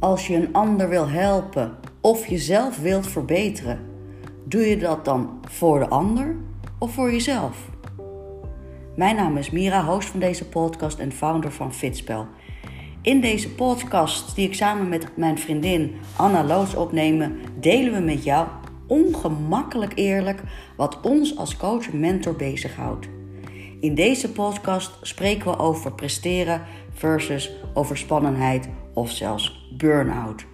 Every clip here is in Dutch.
Als je een ander wil helpen of jezelf wilt verbeteren, doe je dat dan voor de ander of voor jezelf? Mijn naam is Mira, host van deze podcast en founder van Fitspel. In deze podcast, die ik samen met mijn vriendin Anna Loods opnemen, delen we met jou ongemakkelijk eerlijk wat ons als coach en mentor bezighoudt. In deze podcast spreken we over presteren versus overspannenheid of zelfs burn-out.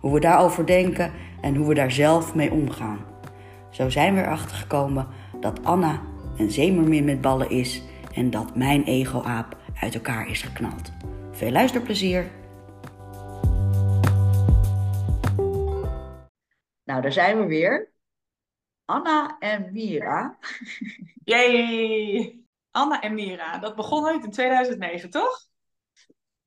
Hoe we daarover denken en hoe we daar zelf mee omgaan. Zo zijn we erachter gekomen dat Anna een zeemermin met ballen is en dat mijn ego-aap uit elkaar is geknald. Veel luisterplezier! Nou, daar zijn we weer. Anna en Mira. Yay! Anna en Mira, dat begon ooit in 2009, toch?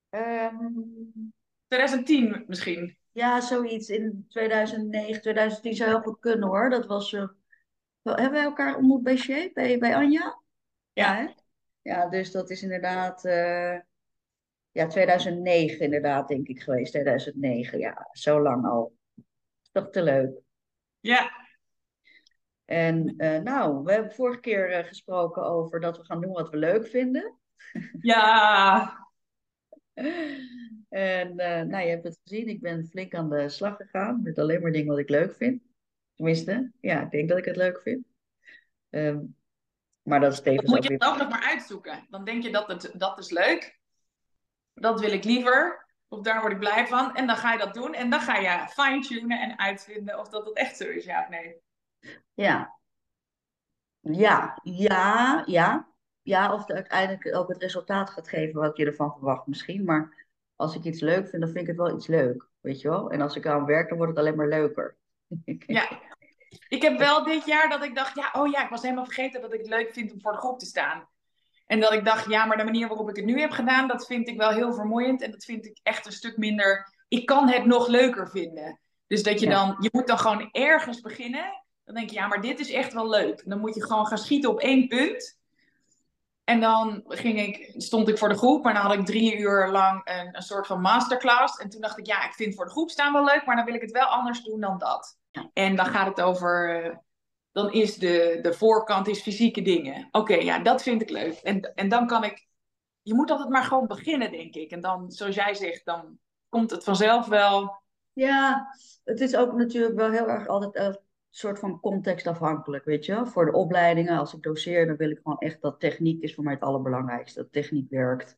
Um, 2010 misschien. ja, zoiets in 2009, 2010 zou heel goed kunnen hoor. Dat was. wel- hebben wij elkaar ontmoet bij Shape, bij, bij Anja? Ja. Ja, dus dat is inderdaad. eh, ja, 2009 inderdaad, denk ik geweest. 2009, ja, zo lang al. Toch te leuk. Ja, En eh, nou, we hebben vorige keer gesproken over dat we gaan doen wat we leuk vinden. ja, En eh, nou, je hebt het gezien, ik ben flink aan de slag gegaan met alleen maar dingen wat ik leuk vind. Tenminste, ja, ik denk dat ik het leuk vind. Ehm, maar dat is dat tevens moet je weer... dan ook nog maar uitzoeken. Dan denk je dat het, dat is leuk. Dat wil ik liever. Of daar word ik blij van. En dan ga je dat doen. En dan ga je fine-tunen en uitvinden of dat het echt zo is, ja of nee. Ja. Ja, ja, ja. Ja, of het uiteindelijk ook het resultaat gaat geven wat je ervan verwacht misschien. Maar als ik iets leuk vind, dan vind ik het wel iets leuk. Weet je wel? En als ik aan werk, dan wordt het alleen maar leuker. Ja. Ik heb wel dit jaar dat ik dacht, ja, oh ja, ik was helemaal vergeten dat ik het leuk vind om voor de groep te staan. En dat ik dacht, ja, maar de manier waarop ik het nu heb gedaan, dat vind ik wel heel vermoeiend. En dat vind ik echt een stuk minder. Ik kan het nog leuker vinden. Dus dat je Ja. dan, je moet dan gewoon ergens beginnen. Dan denk je, ja, maar dit is echt wel leuk. Dan moet je gewoon gaan schieten op één punt. En dan ging ik, stond ik voor de groep, maar dan had ik drie uur lang een, een soort van masterclass. En toen dacht ik, ja, ik vind voor de groep staan wel leuk, maar dan wil ik het wel anders doen dan dat. En dan gaat het over, eh, dan is de, de voorkant is fysieke dingen. Oké, ja, dat vind ik leuk. En, en dan kan ik, je moet altijd maar gewoon beginnen, denk ik. En dan, zoals jij zegt, dan komt het vanzelf wel. Ja, het is ook natuurlijk wel heel erg altijd een soort van contextafhankelijk, weet je. Voor de opleidingen, als ik doseer, dan wil ik gewoon echt dat techniek is voor mij het allerbelangrijkste. Dat techniek werkt.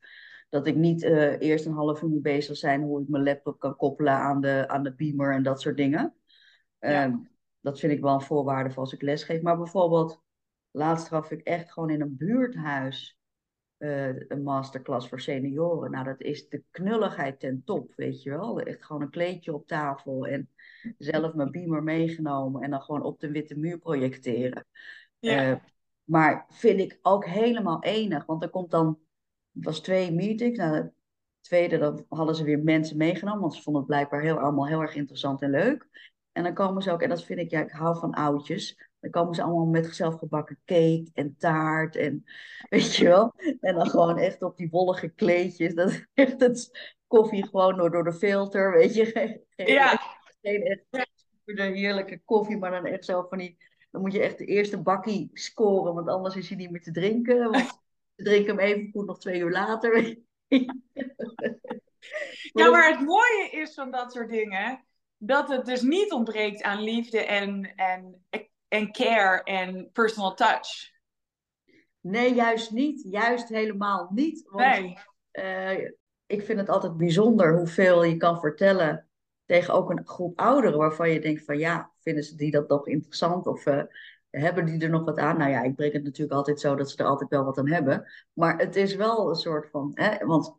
Dat ik niet eh, eerst een half uur moet bezig zijn hoe ik mijn laptop kan koppelen aan de, aan de beamer en dat soort dingen. Ja. Ehm, dat vind ik wel een voorwaarde voor als ik lesgeef. Maar bijvoorbeeld, laatst gaf ik echt gewoon in een buurthuis eh, een masterclass voor senioren. Nou, dat is de knulligheid ten top, weet je wel. Echt gewoon een kleedje op tafel en zelf mijn beamer meegenomen en dan gewoon op de witte muur projecteren. Ja. Eh, maar vind ik ook helemaal enig, want er komt dan, het was twee meetings. Nou, de tweede, dan hadden ze weer mensen meegenomen, want ze vonden het blijkbaar heel, allemaal heel erg interessant en leuk. En dan komen ze ook, en dat vind ik, ja, ik hou van oudjes. Dan komen ze allemaal met zelfgebakken cake en taart en weet je wel. En dan gewoon echt op die wollige kleedjes. Dat is echt het koffie gewoon door, door de filter, weet je. Geen, geen, Ja. geen echt super heerlijke koffie, maar dan echt zo van die... Dan moet je echt de eerste bakkie scoren, want anders is hij niet meer te drinken. Want ze drinken hem even goed nog twee uur later. Ja, maar het mooie is van dat soort dingen dat het dus niet ontbreekt aan liefde en, en, en care en personal touch. Nee, juist niet. Juist helemaal niet. Want Nee. eh, ik vind het altijd bijzonder hoeveel je kan vertellen tegen ook een groep ouderen waarvan je denkt van ja, vinden ze die dat nog interessant of eh, hebben die er nog wat aan? Nou ja, ik breng het natuurlijk altijd zo dat ze er altijd wel wat aan hebben. Maar het is wel een soort van, hè, want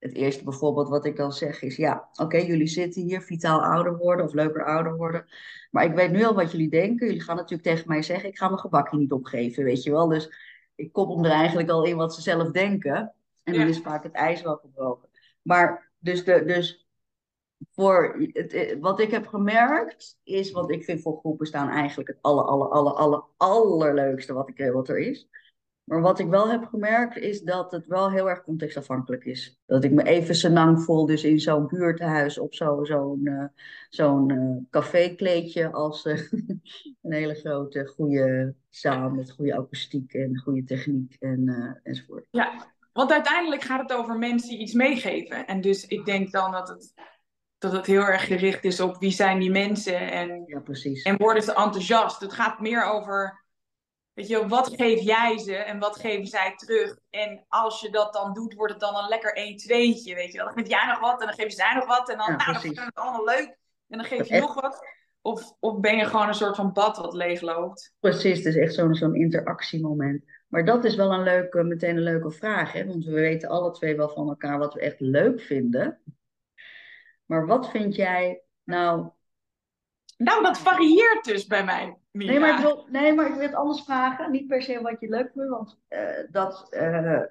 het eerste bijvoorbeeld wat ik dan zeg is ja, oké, jullie zitten hier vitaal ouder worden of leuker ouder worden. Maar ik weet nu al wat jullie denken. Jullie gaan natuurlijk tegen mij zeggen, ik ga mijn gebakje niet opgeven, weet je wel. Dus ik koppel er eigenlijk al in wat ze zelf denken. En dan Ja. is vaak het ijs wel gebroken. Maar dus, de, dus voor het, eh, wat ik heb gemerkt is, want ik vind voor groepen staan eigenlijk het aller, aller, aller, aller, allerleukste wat, ik, eh, wat er is. Maar wat ik wel heb gemerkt is dat het wel heel erg contextafhankelijk is. Dat ik me even senang voel, dus in zo'n buurthuis op zo'n uh, zo'n uh, cafékleedje als uh, een hele grote goede zaal met goede akoestiek en goede techniek en, enzovoort. Ja, want uiteindelijk gaat het over mensen die iets meegeven. En dus ik denk dan dat het, dat het heel erg gericht is op wie zijn die mensen en, ja, precies. en worden ze enthousiast. Het gaat meer over Weet je, wat geef jij ze en wat geven zij terug? En als je dat dan doet, wordt het dan een lekker 1 2 weet je wel. Dan geef jij nog wat en dan geven zij nog wat. En dan, ja, nou, dan vinden het allemaal leuk. En dan geef je nog wat. Of, of ben je gewoon een soort van bad wat leeg loopt? Precies, het is echt zo'n zo'n interactiemoment. Maar dat is wel een leuke, meteen een leuke vraag. Hè? Want we weten alle twee wel van elkaar wat we echt leuk vinden. Maar wat vind jij nou nou, dat varieert dus bij mij. Nee maar, ik wil, nee, maar ik wil het anders vragen. Niet per se wat je leuk vindt, want uh, dat uh,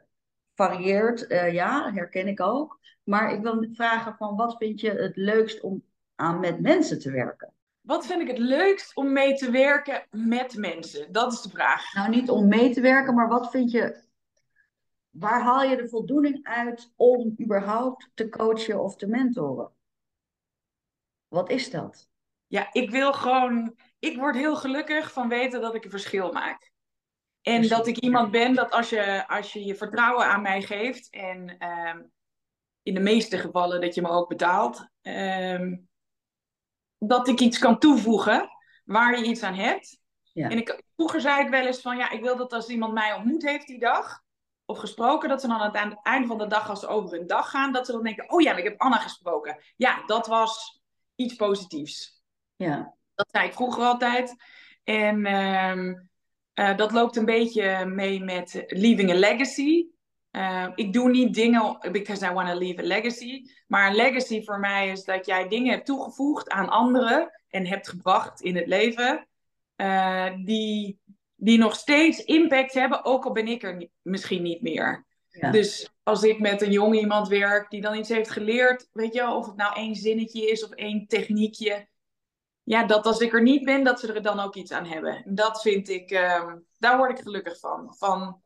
varieert, uh, ja, herken ik ook. Maar ik wil vragen van wat vind je het leukst om aan met mensen te werken? Wat vind ik het leukst om mee te werken met mensen? Dat is de vraag. Nou, niet om mee te werken, maar wat vind je. Waar haal je de voldoening uit om überhaupt te coachen of te mentoren? Wat is dat? Ja, ik wil gewoon. Ik word heel gelukkig van weten dat ik een verschil maak. En dat ik iemand ben dat als je, als je je vertrouwen aan mij geeft. En ehm, in de meeste gevallen dat je me ook betaalt. Ehm, dat ik iets kan toevoegen waar je iets aan hebt. Ja. En ik, vroeger zei ik wel eens van ja, ik wil dat als iemand mij ontmoet heeft die dag. Of gesproken, dat ze dan aan het einde van de dag, als ze over een dag gaan, dat ze dan denken: Oh ja, ik heb Anna gesproken. Ja, dat was iets positiefs. Ja. Dat zei ik vroeger altijd. En ehm, eh, dat loopt een beetje mee met leaving a legacy. Uh, ik doe niet dingen because I want to leave a legacy. Maar een legacy voor mij is dat jij dingen hebt toegevoegd aan anderen en hebt gebracht in het leven. Uh, die, die nog steeds impact hebben, ook al ben ik er misschien niet meer. Ja. Dus als ik met een jong iemand werk die dan iets heeft geleerd, weet je, of het nou één zinnetje is of één techniekje, ja, dat als ik er niet ben, dat ze er dan ook iets aan hebben. Dat vind ik, um, daar word ik gelukkig van. van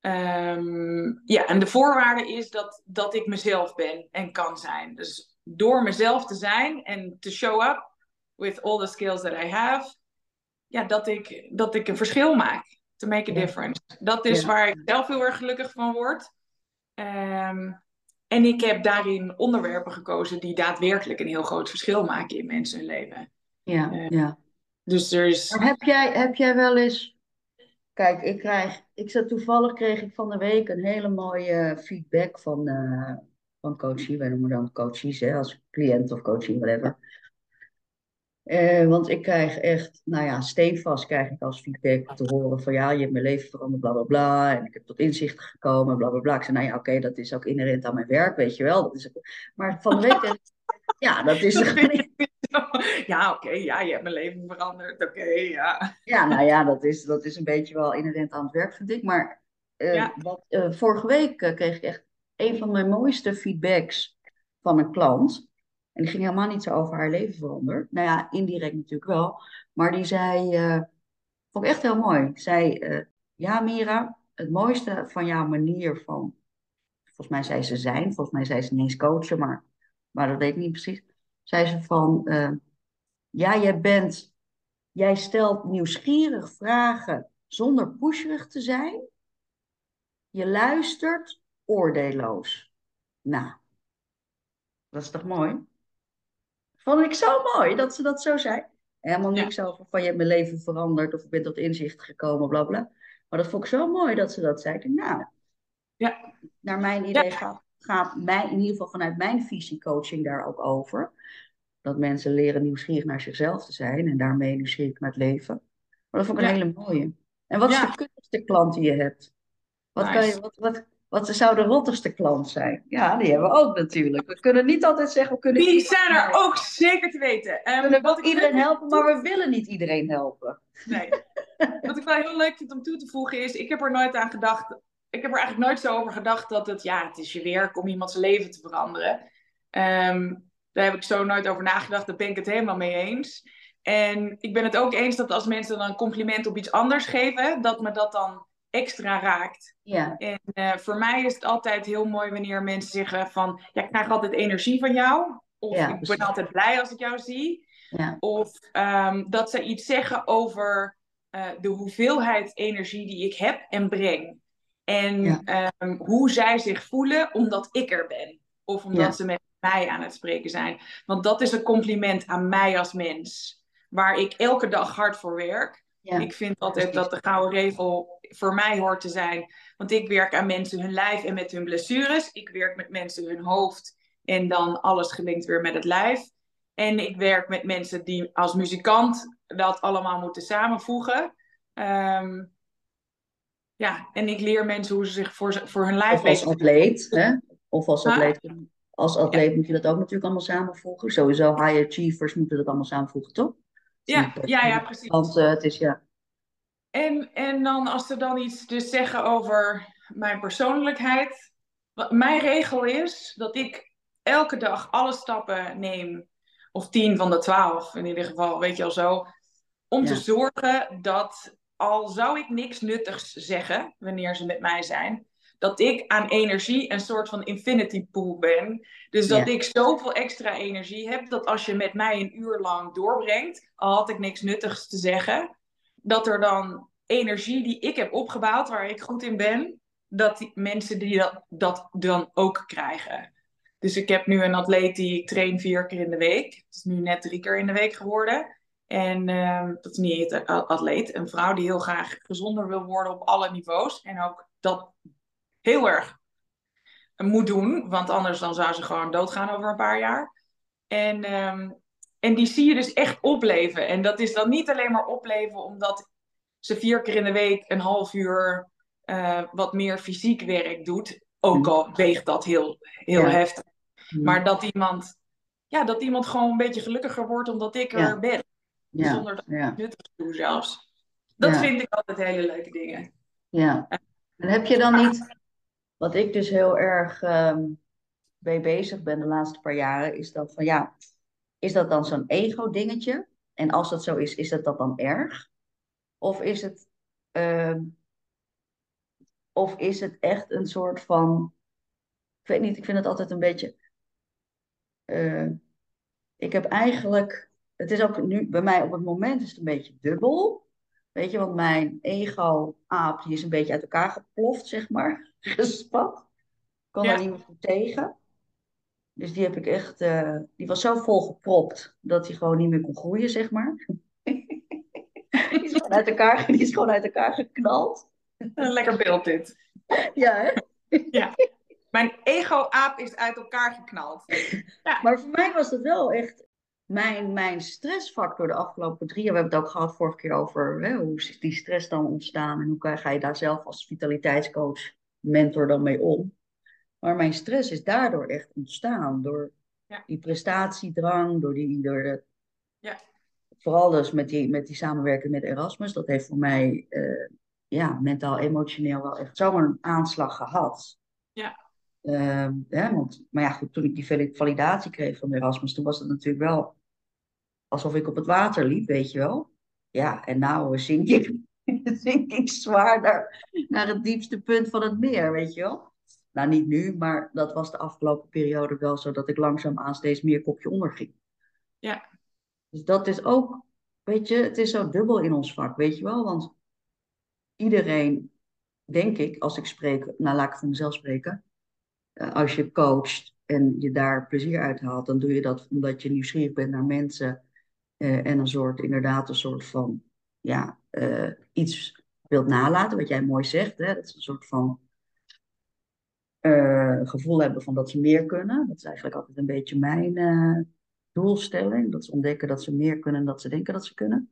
um, ja, en de voorwaarde is dat, dat ik mezelf ben en kan zijn. Dus door mezelf te zijn en te show up with all the skills that I have, ja, dat ik, dat ik een verschil maak. To make a difference. Dat is waar ik zelf heel erg gelukkig van word. Um, en ik heb daarin onderwerpen gekozen die daadwerkelijk een heel groot verschil maken in mensen hun leven. Ja, uh, ja. Dus er is... Maar heb jij, heb jij wel eens... Kijk, ik krijg... Ik zat toevallig kreeg ik van de week een hele mooie feedback van, uh, van coachie. Wij noemen dan coaches, hè, als cliënt of coaching, whatever. Uh, want ik krijg echt, nou ja, steenvast krijg ik als feedback te horen van ja, je hebt mijn leven veranderd, bla bla bla. En ik heb tot inzicht gekomen, bla bla bla. Ik zei, nou ja, oké, okay, dat is ook inherent aan mijn werk, weet je wel. Dat is. Maar van de week, ja, dat is. ja, oké, okay, ja, je hebt mijn leven veranderd, oké, okay, ja. Ja, nou ja, dat is, dat is een beetje wel inherent aan het werk, vind ik. Maar uh, ja. wat, uh, vorige week uh, kreeg ik echt een van mijn mooiste feedbacks van een klant. En die ging helemaal niet zo over haar leven veranderd. Nou ja, indirect natuurlijk wel. Maar die zei, vond ik echt heel mooi. Zei, ja Mira, het mooiste van jouw manier van, volgens mij zei ze zijn, volgens mij zei ze niet eens coachen, maar, maar dat weet ik niet precies zei ze van, uh, ja, jij bent, jij stelt nieuwsgierig vragen zonder pusherig te zijn. Je luistert oordeelloos. Nou, dat is toch mooi? Vond ik zo mooi dat ze dat zo zei. Helemaal niks ja. over van je hebt mijn leven veranderd of ik ben tot inzicht gekomen, bla bla. Maar dat vond ik zo mooi dat ze dat zei. Nou, ja. naar mijn idee ja. gaat, gaat mij, in ieder geval vanuit mijn visiecoaching daar ook over. Dat mensen leren nieuwsgierig naar zichzelf te zijn en daarmee nieuwsgierig naar het leven. Maar dat vond ik een hele mooie. En wat is de kuttigste klant die je hebt? Wat, nice. kan je, wat, wat, wat zou de rottigste klant zijn? Ja, die hebben we ook natuurlijk. We kunnen niet altijd zeggen, we kunnen... Die zijn er ook zeker te weten. Um, we kunnen wat iedereen helpen, maar we willen niet iedereen helpen. Nee. wat ik wel heel leuk vind om toe te voegen is, ik heb er nooit aan gedacht... Ik heb er eigenlijk nooit zo over gedacht dat het, ja, het is je werk om iemands leven te veranderen. Um, daar heb ik zo nooit over nagedacht. Daar ben ik het helemaal mee eens. En ik ben het ook eens dat als mensen dan een compliment op iets anders geven, dat me dat dan extra raakt. Ja. En uh, voor mij is het altijd heel mooi wanneer mensen zeggen van, ja, ik krijg altijd energie van jou. Of Ja, ik ben altijd blij als ik jou zie. Ja. Of ehm, dat ze iets zeggen over eh, de hoeveelheid energie die ik heb en breng. En Ja. ehm, hoe zij zich voelen omdat ik er ben. Of omdat Ja. ze met mij aan het spreken zijn. Want dat is een compliment aan mij als mens. Waar ik elke dag hard voor werk. Ja. Ik vind altijd dat de gouden regel voor mij hoort te zijn. Want ik werk aan mensen hun lijf en met hun blessures. Ik werk met mensen hun hoofd. En dan alles gelinkt weer met het lijf. En ik werk met mensen die als muzikant dat allemaal moeten samenvoegen. Ehm, ja, en ik leer mensen hoe ze zich voor, voor hun lijf Of als atleet, hè? Of als atleet. Als atleet moet je dat ook natuurlijk allemaal samenvoegen. Sowieso high achievers moeten dat allemaal samenvoegen, toch? Ja, ja, ja, precies. Want eh, het is ja. En, en dan als ze dan iets dus zeggen over mijn persoonlijkheid. Wat mijn regel is dat ik elke dag alle stappen neem. Of tien van de twaalf in ieder geval, weet je al zo. Om Ja. te zorgen dat al zou ik niks nuttigs zeggen wanneer ze met mij zijn. Dat ik aan energie een soort van infinity pool ben. Dus dat Ja. ik zoveel extra energie heb dat als je met mij een uur lang doorbrengt, al had ik niks nuttigs te zeggen, dat er dan energie die ik heb opgebouwd, waar ik goed in ben, dat die mensen die dat, dat dan ook krijgen. Dus ik heb nu een atleet die ik train vier keer in de week. Het is nu net drie keer in de week geworden. En ehm, dat is niet een atleet, een vrouw die heel graag gezonder wil worden op alle niveaus. En ook dat heel erg moet doen, want anders dan zou ze gewoon doodgaan over een paar jaar. En, ehm, en die zie je dus echt opleven. En dat is dan niet alleen maar opleven omdat ze vier keer in de week een half uur eh, wat meer fysiek werk doet. Ook al weegt dat heel, heel Ja. heftig. Maar dat iemand, ja, dat iemand gewoon een beetje gelukkiger wordt omdat ik er ben. Ja, Zonder dat ik nuttig doe zelfs. Dat vind ik altijd hele leuke dingen. ja. En heb je dan niet, wat ik dus heel erg ehm mee bezig ben de laatste paar jaren, is dat van ja, is dat dan zo'n ego-dingetje? En als dat zo is, is dat, dat dan erg? Of is het, ehm, of is het echt een soort van, ik weet niet, ik vind het altijd een beetje, eh, ik heb eigenlijk, het is ook nu bij mij op het moment is het een beetje dubbel. Weet je, want mijn ego-aap die is een beetje uit elkaar geploft, zeg maar, gespat. Kon Ja. daar niet meer goed tegen. Dus die heb ik echt, eh, die was zo vol gepropt dat hij gewoon niet meer kon groeien, zeg maar. die, is gewoon uit elkaar, die is gewoon uit elkaar geknald. Een lekker beeld dit. Ja, hè? Mijn ego-aap is uit elkaar geknald. Maar voor mij was dat wel echt mijn, mijn stressfactor de afgelopen drie jaar. We hebben het ook gehad vorige keer over hè, hoe is die stress dan ontstaan en hoe ga je daar zelf als vitaliteitscoach, mentor dan mee om. Maar mijn stress is daardoor echt ontstaan. Door Ja. die prestatiedrang, door die. Door de, Ja. Vooral dus met die, met die samenwerking met Erasmus. Dat heeft voor mij eh, ja, mentaal, emotioneel wel echt zo'n aanslag gehad. Ja. Ehm, hè, want, maar ja, goed, toen ik die vali- validatie kreeg van Erasmus, toen was het natuurlijk wel alsof ik op het water liep, weet je wel. Ja, en nou zink ik, zink ik zwaar naar, naar het diepste punt van het meer, weet je wel. Nou, niet nu, maar dat was de afgelopen periode wel zo dat ik langzaamaan steeds meer kopje onder ging. Ja. Dus dat is ook, weet je, het is zo dubbel in ons vak, weet je wel. Want iedereen, denk ik, als ik spreek, nou laat ik voor mezelf spreken. Eh, als je coacht en je daar plezier uit haalt, dan doe je dat omdat je nieuwsgierig bent naar mensen. eh, en een soort, inderdaad, een soort van, ja, eh, iets wilt nalaten, wat jij mooi zegt. Hè? Dat is een soort van gevoel hebben van dat ze meer kunnen. Dat is eigenlijk altijd een beetje mijn doelstelling. Dat ze ontdekken dat ze meer kunnen dan dat ze denken dat ze kunnen.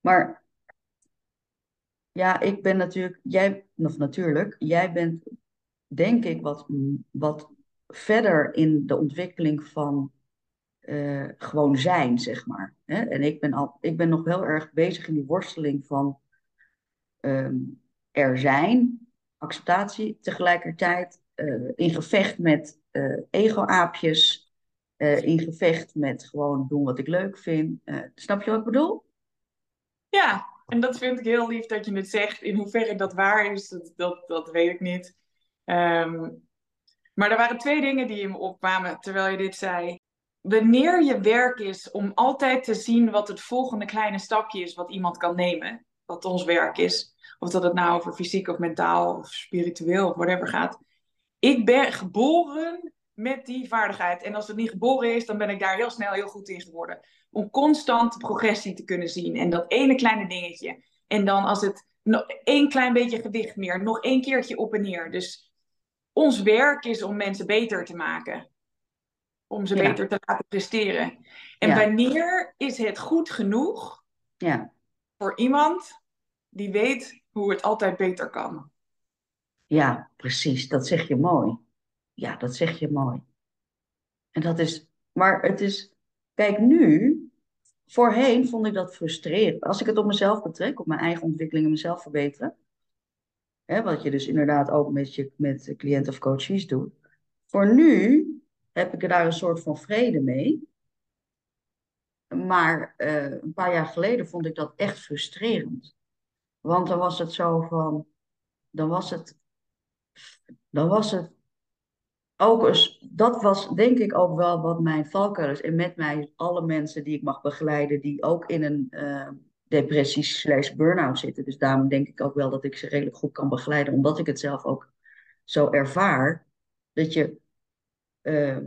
Maar ja, ik ben natuurlijk, jij, of natuurlijk, jij bent denk ik wat, wat verder in de ontwikkeling van eh, gewoon zijn, zeg maar. Hè? En ik ben, al, ik ben nog heel erg bezig in die worsteling van ehm, er zijn, acceptatie, tegelijkertijd eh, in gevecht met eh, ego-aapjes, in gevecht met gewoon doen wat ik leuk vind. Snap je wat ik bedoel? Ja, en dat vind ik heel lief dat je het zegt. In hoeverre dat waar is, dat, dat, dat weet ik niet. Ehm, maar er waren twee dingen die in me opkwamen terwijl je dit zei. Wanneer je werk is om altijd te zien wat het volgende kleine stapje is wat iemand kan nemen, wat ons werk is, of dat het nou over fysiek of mentaal of spiritueel of whatever gaat. Ik ben geboren met die vaardigheid. En als het niet geboren is, dan ben ik daar heel snel heel goed in geworden. Om constant progressie te kunnen zien. En dat ene kleine dingetje. En dan als het nog één klein beetje gewicht meer, nog één keertje op en neer. Dus ons werk is om mensen beter te maken. Om ze beter te laten presteren. En wanneer is het goed genoeg ja. voor iemand die weet hoe het altijd beter kan? Ja, precies. Dat zeg je mooi. Ja, dat zeg je mooi. En dat is, maar het is, kijk nu, voorheen vond ik dat frustrerend. Als ik het op mezelf betrek, op mijn eigen ontwikkeling en mezelf verbeteren, hè, wat je dus inderdaad ook met, je, met cliënten of coaches doet. Voor nu heb ik er daar een soort van vrede mee. Maar uh, een paar jaar geleden vond ik dat echt frustrerend. Want dan was het zo van, dan was het, dan was het ook eens, dat was denk ik ook wel wat mijn valkuil is. En met mij alle mensen die ik mag begeleiden, die ook in een uh, depressie slash burn-out zitten. Dus daarom denk ik ook wel dat ik ze redelijk goed kan begeleiden, omdat ik het zelf ook zo ervaar. Dat je, uh,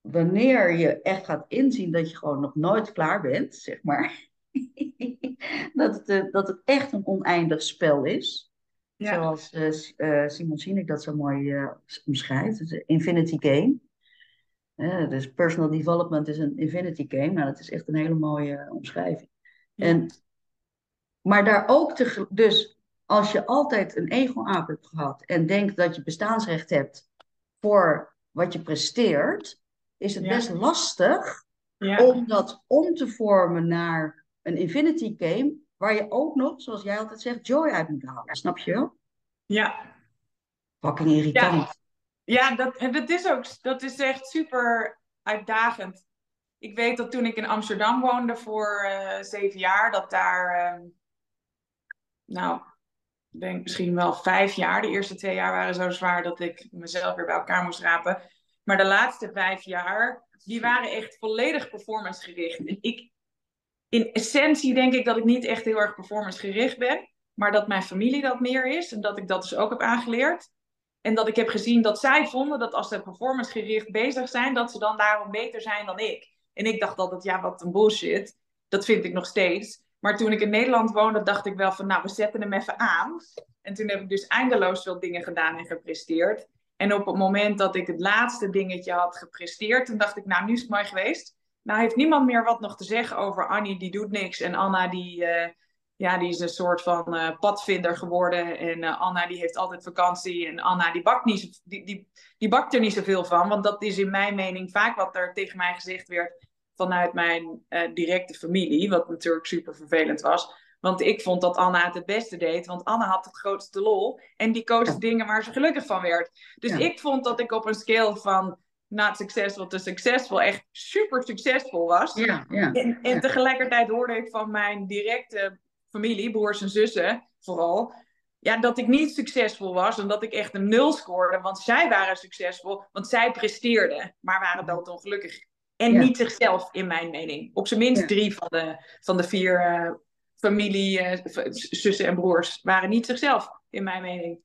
wanneer je echt gaat inzien dat je gewoon nog nooit klaar bent, zeg maar. dat, het, uh, dat het echt een oneindig spel is. Ja. Zoals uh, Simon Sinek dat zo mooi omschrijft. Het is een infinity game. Uh, dus personal development is een infinity game. Nou, dat is echt een hele mooie omschrijving. En, maar daar ook te... Dus als je altijd een ego-aap hebt gehad... en denkt dat je bestaansrecht hebt voor wat je presteert... is het ja. best lastig om dat om te vormen naar een infinity game Waar je ook nog, zoals jij altijd zegt, joy uit moet halen. Snap je wel? Ja. Fucking irritant. Ja, ja dat, dat is ook, dat is echt super uitdagend. Ik weet dat toen ik in Amsterdam woonde voor uh, zeven jaar, dat daar, uh, nou, ik denk misschien wel vijf jaar. De eerste twee jaar waren zo zwaar dat ik mezelf weer bij elkaar moest rapen. Maar de laatste vijf jaar, die waren echt volledig performance gericht. En ik, in essentie denk ik dat ik niet echt heel erg performance gericht ben. Maar dat mijn familie dat meer is. En dat ik dat dus ook heb aangeleerd. En dat ik heb gezien dat zij vonden dat als ze performance gericht bezig zijn, dat ze dan daarom beter zijn dan ik. En ik dacht altijd, ja, wat een bullshit. Dat vind ik nog steeds. Maar toen ik in Nederland woonde, dacht ik wel van, nou, we zetten hem even aan. En toen heb ik dus eindeloos veel dingen gedaan en gepresteerd. En op het moment dat ik het laatste dingetje had gepresteerd, toen dacht ik, nou, nu is het mooi geweest. Nou heeft niemand meer wat nog te zeggen over Annie, die doet niks. En Anna, die, uh, ja, die is een soort van uh, padvinder geworden. En uh, Anna, die heeft altijd vakantie. En Anna, die bakt, niet, die, die, die bakt er niet zoveel van. Want dat is in mijn mening vaak wat er tegen mij gezegd werd vanuit mijn directe familie. Wat natuurlijk super vervelend was. Want ik vond dat Anna het het beste deed. Want Anna had het grootste lol. En die koos dingen waar ze gelukkig van werd. Dus ja. ik vond dat ik op een scale van not successful te succesvol echt super succesvol was. Ja, ja, en, en tegelijkertijd hoorde ik van mijn directe familie, broers en zussen vooral, ja, dat ik niet succesvol was en dat ik echt een nul scoorde. Want zij waren succesvol, want zij presteerden, maar waren doodongelukkig. En Ja. niet zichzelf, in mijn mening. Op zijn minst Ja. drie van de, van de vier eh, familie, eh, zussen en broers waren niet zichzelf, in mijn mening.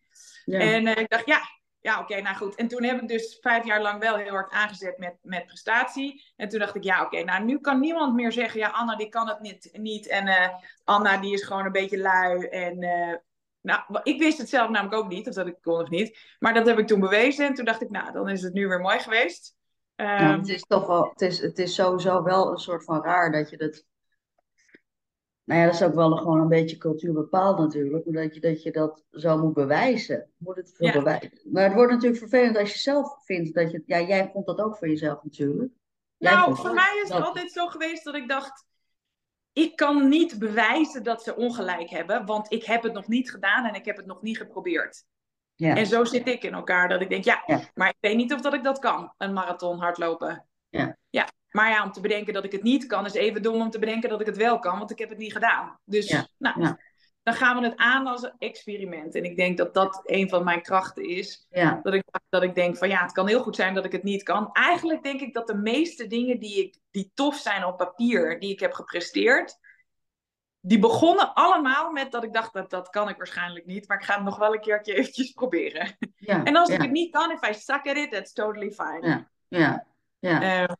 Ja. En eh, ik dacht, ja, ja oké, nou goed. En toen heb ik dus vijf jaar lang wel heel hard aangezet met, met prestatie. En toen dacht ik, ja oké, nou nu kan niemand meer zeggen, ja Anna die kan het niet. niet. En eh, Anna die is gewoon een beetje lui. En eh, nou, ik wist het zelf namelijk ook niet, of dat ik kon of niet. Maar dat heb ik toen bewezen. En toen dacht ik, nou dan is het nu weer mooi geweest. Ja, Ehm, het is toch wel, het is, het is sowieso wel een soort van raar dat je dat. Nou ja, dat is ook wel gewoon een beetje cultuur bepaald natuurlijk, maar dat je dat, je dat zo moet bewijzen. Moet het Ja. bewijzen. Maar het wordt natuurlijk vervelend als je zelf vindt dat je. Ja, jij vond dat ook voor jezelf natuurlijk. Jij Nou, voor mij is het dat- altijd zo geweest dat ik dacht. Ik kan niet bewijzen dat ze ongelijk hebben, want ik heb het nog niet gedaan en ik heb het nog niet geprobeerd. Ja, En zo zit ik in elkaar, dat ik denk, ja, Ja. maar ik weet niet of dat ik dat kan, een marathon hardlopen. Ja. Maar ja, om te bedenken dat ik het niet kan, is even dom om te bedenken dat ik het wel kan, want ik heb het niet gedaan. Dus nou, ja. dan gaan we het aan als een experiment. En ik denk dat dat een van mijn krachten is. Ja. Dat, ik, dat ik denk van ja, het kan heel goed zijn dat ik het niet kan. Eigenlijk denk ik dat de meeste dingen die, ik, die tof zijn op papier, die ik heb gepresteerd, die begonnen allemaal met dat ik dacht dat dat kan ik waarschijnlijk niet, maar ik ga het nog wel een keertje eventjes proberen. Ja, en als ik het niet kan, if I suck at it, that's totally fine. Ja, ja, ja. Ehm,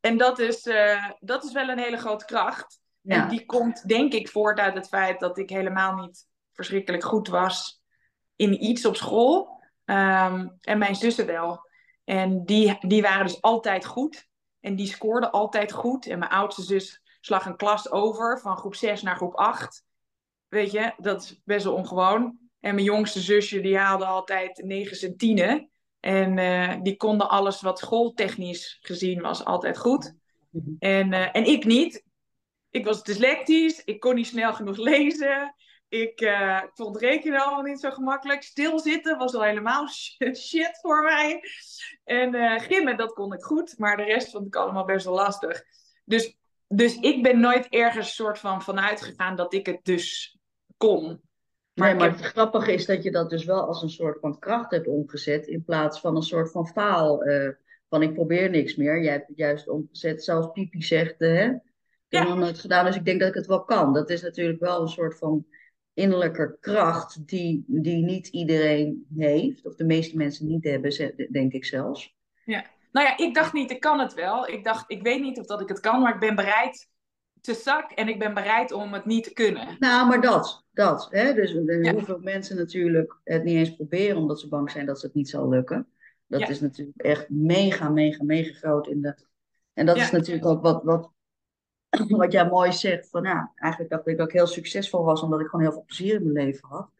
en dat is, uh, dat is wel een hele grote kracht. En die komt denk ik voort uit het feit dat ik helemaal niet verschrikkelijk goed was in iets op school. Um, en mijn zussen wel. En die, die waren dus altijd goed. En die scoorden altijd goed. En mijn oudste zus slag een klas over van groep 6 naar groep 8. Weet je, dat is best wel ongewoon. En mijn jongste zusje, die haalde altijd 9 en 10. En uh, die konden alles wat schooltechnisch gezien was altijd goed. En, uh, en ik niet. Ik was dyslectisch, ik kon niet snel genoeg lezen. Ik uh, vond rekenen allemaal niet zo gemakkelijk. Stilzitten was al helemaal shit voor mij. En gimmen, dat kon ik goed. Maar de rest vond ik allemaal best wel lastig. Dus dus ik ben nooit ergens soort van vanuit gegaan dat ik het dus kon. Maar, nee, maar het grappige is dat je dat dus wel als een soort van kracht hebt omgezet. In plaats van een soort van faal. Uh, van ik probeer niks meer. Jij hebt het juist omgezet. Zelfs Pipi zegt, hè? Ik heb nog nooit gedaan, dus ik denk dat ik het wel kan. Dat is natuurlijk wel een soort van innerlijke kracht die, die niet iedereen heeft. Of de meeste mensen niet hebben, denk ik zelfs. Ja. Nou ja, ik dacht niet, ik kan het wel. Ik dacht, ik weet niet of dat ik het kan, maar ik ben bereid te zak en ik ben bereid om het niet te kunnen. Nou, maar dat, dat. Hè? Dus ja. hoeveel mensen natuurlijk het niet eens proberen omdat ze bang zijn dat het niet zal lukken. Dat is natuurlijk echt mega, mega, mega groot in de. En dat is natuurlijk ook wat, wat, wat jij mooi zegt. Van ja, eigenlijk dacht ik dat ik heel succesvol was omdat ik gewoon heel veel plezier in mijn leven had.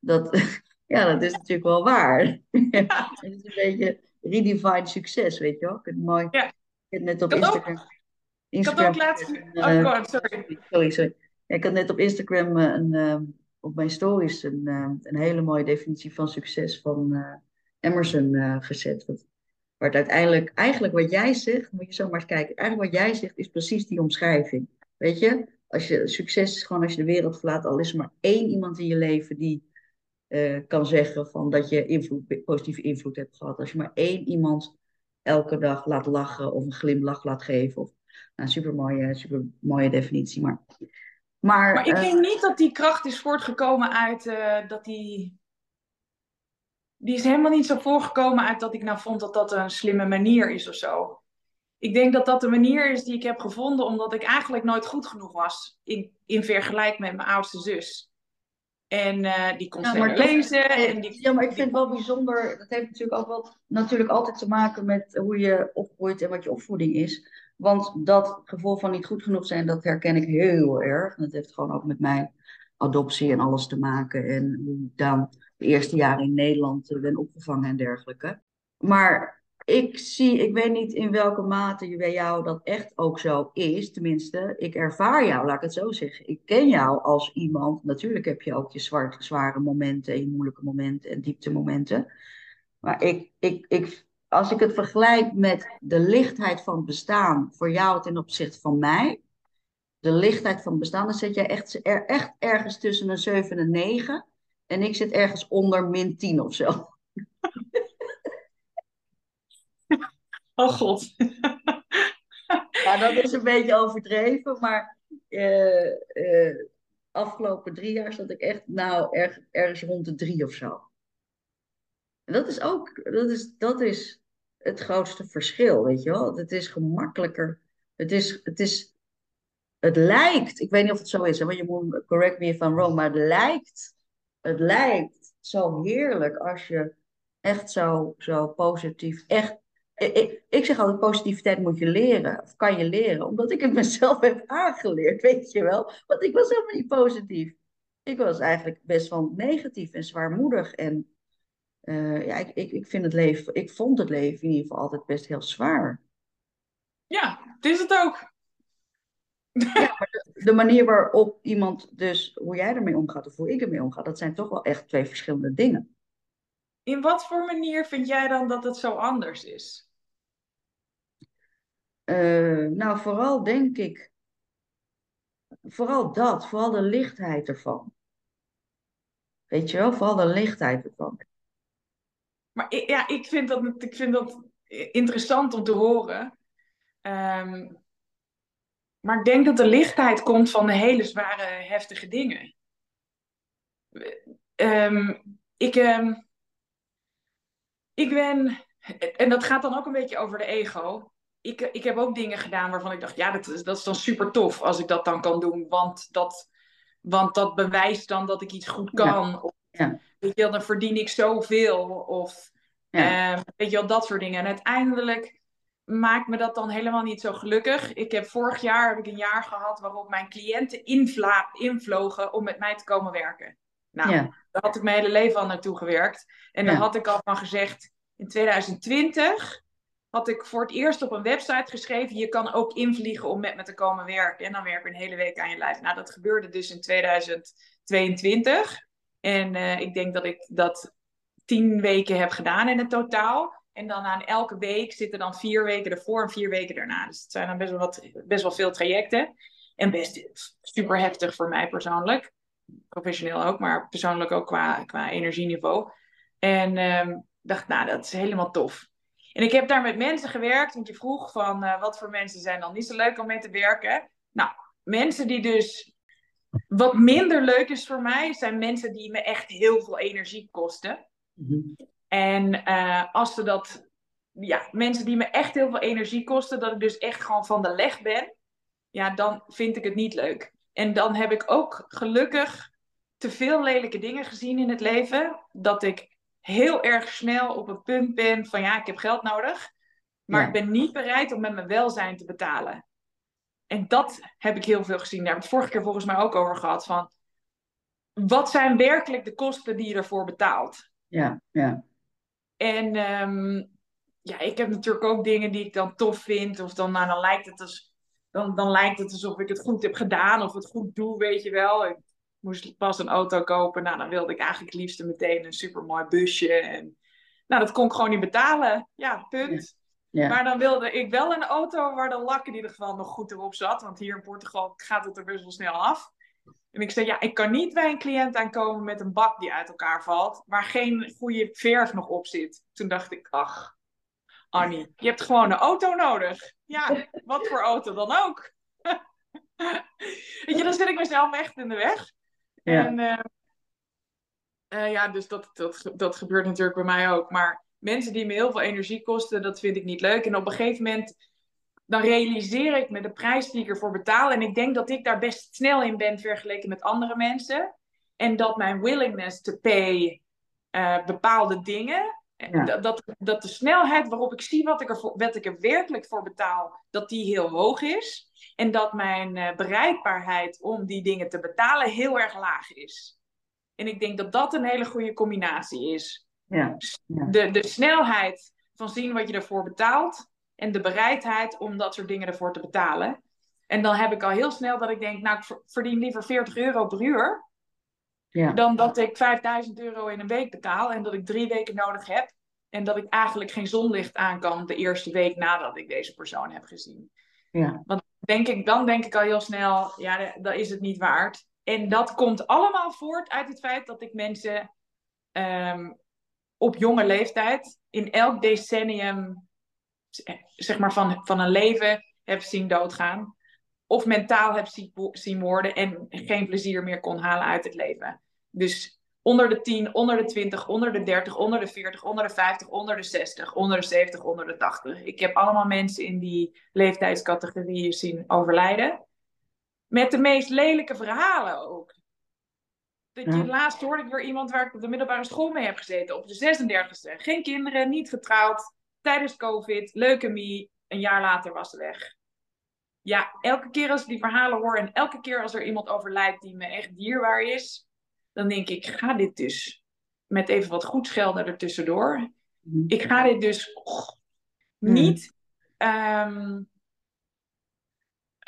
Dat, ja, dat is natuurlijk wel waar. het is een beetje redefined succes, weet je wel. Ik heb het mooi. Ja. Ik heb net op Instagram. Ik had ook laatst. oh, God, eh, sorry. Sorry, sorry. ik had net op Instagram eh, een, uh, op mijn stories een, een hele mooie definitie van succes van Emerson gezet. Wat, waar het uiteindelijk, eigenlijk wat jij zegt, moet je zomaar eens kijken. Eigenlijk wat jij zegt is precies die omschrijving. Weet je, als je succes is gewoon als je de wereld verlaat, al is er maar één iemand in je leven die uh, kan zeggen van dat je invloed, positieve invloed hebt gehad. Als je maar één iemand elke dag laat lachen of een glimlach laat geven. Of, nou, super mooie, super mooie definitie. Maar, maar, maar ik uh, denk niet dat die kracht is voortgekomen uit uh, dat die. Die is helemaal niet zo voorgekomen uit dat ik nou vond dat dat een slimme manier is of zo. Ik denk dat dat de manier is die ik heb gevonden omdat ik eigenlijk nooit goed genoeg was in, in vergelijking met mijn oudste zus. En uh, die kon ja, lezen. En die, ja, maar ik vind het wel bijzonder. Dat heeft natuurlijk ook wel natuurlijk altijd te maken met hoe je opgroeit en wat je opvoeding is. Want dat gevoel van niet goed genoeg zijn, dat herken ik heel erg. En dat heeft gewoon ook met mijn adoptie en alles te maken. En hoe ik dan de eerste jaren in Nederland eh, ben opgevangen en dergelijke. Maar ik zie, ik weet niet in welke mate bij jou dat echt ook zo is. Tenminste, ik ervaar jou, laat ik het zo zeggen. Ik ken jou als iemand. Natuurlijk heb je ook je zwarte, zware momenten, je moeilijke momenten en dieptemomenten. Maar ik, ik, ik, als ik het vergelijk met de lichtheid van het bestaan voor jou ten opzichte van mij. De lichtheid van het bestaan, dan zit jij echt, er, echt ergens tussen een 7 en een 9. En ik zit ergens onder min 10 of zo. Oh god. ja, dat is een beetje overdreven, maar uh, uh, afgelopen drie jaar zat ik echt nou erg, ergens rond de drie of zo. En dat is ook, dat is, dat is het grootste verschil, weet je wel. Het is gemakkelijker. Het is, het is, het lijkt, ik weet niet of het zo is, want je moet correct me if I'm wrong, maar het lijkt, het lijkt zo heerlijk als je echt zo, zo positief, echt ik, ik zeg altijd, positiviteit moet je leren, of kan je leren, omdat ik het mezelf heb aangeleerd, weet je wel. Want ik was helemaal niet positief. Ik was eigenlijk best wel negatief en zwaarmoedig. En uh, ja, ik, ik, ik, vind het leven, ik vond het leven in ieder geval altijd best heel zwaar. Ja, het is het ook. Ja, de, de, manier waarop iemand dus, hoe jij ermee omgaat of hoe ik ermee omga, dat zijn toch wel echt twee verschillende dingen. In wat voor manier vind jij dan dat het zo anders is? Eh, nou, vooral denk ik, vooral dat, vooral de lichtheid ervan. Weet je wel, vooral de lichtheid ervan. Maar ik, ja, ik vind dat, ik vind dat interessant om te horen. Ehm, maar ik denk dat de lichtheid komt van de hele zware, heftige dingen. Ehm, ik, ehm, ik ben, en dat gaat dan ook een beetje over de ego. Ik, ik heb ook dingen gedaan waarvan ik dacht, ja, dat is, dat is dan super tof als ik dat dan kan doen. Want dat, want dat bewijst dan dat ik iets goed kan. Ja. Weet je, dan verdien ik zoveel. Of ja. weet je wel, dat soort dingen. En uiteindelijk maakt me dat dan helemaal niet zo gelukkig. Ik heb vorig jaar heb ik een jaar gehad waarop mijn cliënten invla, invlogen om met mij te komen werken. Nou, daar had ik mijn hele leven al naartoe gewerkt. En dan had ik al van gezegd, in 2020 had ik voor het eerst op een website geschreven, je kan ook invliegen om met me te komen werken. En dan werk je een hele week aan je lijf. Nou, dat gebeurde dus in 2022. En uh, ik denk dat ik dat tien weken heb gedaan in het totaal. En dan aan elke week zitten dan vier weken ervoor en vier weken daarna. Dus het zijn dan best wel, wat, best wel veel trajecten. En best super heftig voor mij persoonlijk. Professioneel ook, maar persoonlijk ook qua, qua energieniveau. En um, dacht, nou, dat is helemaal tof. En ik heb daar met mensen gewerkt, want je vroeg van uh, wat voor mensen zijn dan niet zo leuk om mee te werken. Nou, mensen die dus wat minder leuk is voor mij, zijn mensen die me echt heel veel energie kosten. Mm en uh, als ze dat, ja, mensen die me echt heel veel energie kosten, dat ik dus echt gewoon van de leg ben, ja, dan vind ik het niet leuk. En dan heb ik ook gelukkig te veel lelijke dingen gezien in het leven, dat ik heel erg snel op een punt ben van ja, ik heb geld nodig, maar ik ben niet bereid om met mijn welzijn te betalen. En dat heb ik heel veel gezien. Daar heb ik het vorige keer volgens mij ook over gehad. Van, wat zijn werkelijk de kosten die je ervoor betaalt? Ja, ja. En um, ja, ik heb natuurlijk ook dingen die ik dan tof vind. Of dan, nou, dan, lijkt het als, dan, dan lijkt het alsof ik het goed heb gedaan. Of het goed doe, weet je wel. Ik moest pas een auto kopen. Nou, dan wilde ik eigenlijk liefst meteen een supermooi busje. En, nou, dat kon ik gewoon niet betalen. Ja, punt. Ja. Maar dan wilde ik wel een auto waar de lak in ieder geval nog goed erop zat. Want hier in Portugal gaat het er best wel snel af. En ik zei, ja, ik kan niet bij een cliënt aankomen met een bak die uit elkaar valt, waar geen goede verf nog op zit. Toen dacht ik, ach, Annie, je hebt gewoon een auto nodig. Ja, wat voor auto dan ook. Weet je, dan zit ik mezelf echt in de weg. Ja. En uh, uh, ja, dus dat, dat, dat gebeurt natuurlijk bij mij ook. Maar mensen die me heel veel energie kosten, dat vind ik niet leuk. En op een gegeven moment dan realiseer ik me de prijs die ik ervoor betaal. En ik denk dat ik daar best snel in ben vergeleken met andere mensen. En dat mijn willingness to pay uh, bepaalde dingen. Dat, dat, dat de snelheid waarop ik zie wat ik, er voor, wat ik er werkelijk voor betaal, dat die heel hoog is. En dat mijn uh, bereikbaarheid om die dingen te betalen heel erg laag is. En ik denk dat dat een hele goede combinatie is. Ja. ja. De, de snelheid van zien wat je ervoor betaalt en de bereidheid om dat soort dingen ervoor te betalen. En dan heb ik al heel snel dat ik denk, nou, ik verdien liever 40 euro per uur. Ja. Dan dat ik 5000 euro in een week betaal en dat ik drie weken nodig heb. En dat ik eigenlijk geen zonlicht aan kan de eerste week nadat ik deze persoon heb gezien. Ja. Want denk ik, dan denk ik al heel snel, ja, dat is het niet waard. En dat komt allemaal voort uit het feit dat ik mensen um, op jonge leeftijd in elk decennium zeg maar van, van een leven heb zien doodgaan. Of mentaal heb zien, worden en geen plezier meer kon halen uit het leven. Dus onder de 10, onder de 20, onder de 30, onder de 40, onder de 50, onder de 60, onder de 70, onder de 80. Ik heb allemaal mensen in die leeftijdscategorieën zien overlijden. Met de meest lelijke verhalen ook. Dat je, Laatst hoorde ik weer iemand waar ik op de middelbare school mee heb gezeten, op de 36e. Geen kinderen, niet getrouwd, tijdens COVID, leukemie, een jaar later was ze weg. Ja, elke keer als ik die verhalen hoor en elke keer als er iemand overlijdt die me echt dierbaar is, dan denk ik, ga dit dus met even wat goed schelden ertussendoor. Mm. Ik ga dit dus mm. niet. Um,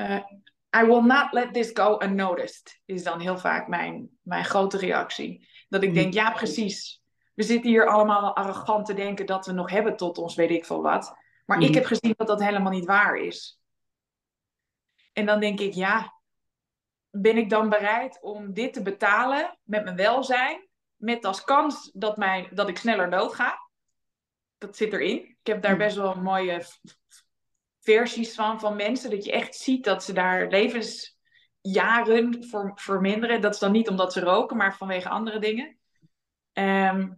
uh, I will not let this go unnoticed, is dan heel vaak mijn, mijn grote reactie. Dat ik denk, ja, precies we zitten hier allemaal arrogant te denken dat we nog hebben tot ons weet ik veel wat. Maar ik heb gezien dat dat helemaal niet waar is. En dan denk ik, ja, ben ik dan bereid om dit te betalen met mijn welzijn, met als kans dat, mijn, dat ik sneller doodga? Dat zit erin. Ik heb daar Mhm. best wel mooie v- v- versies van, van mensen, dat je echt ziet dat ze daar levensjaren voor verminderen. Dat is dan niet omdat ze roken, maar vanwege andere dingen. Ehm,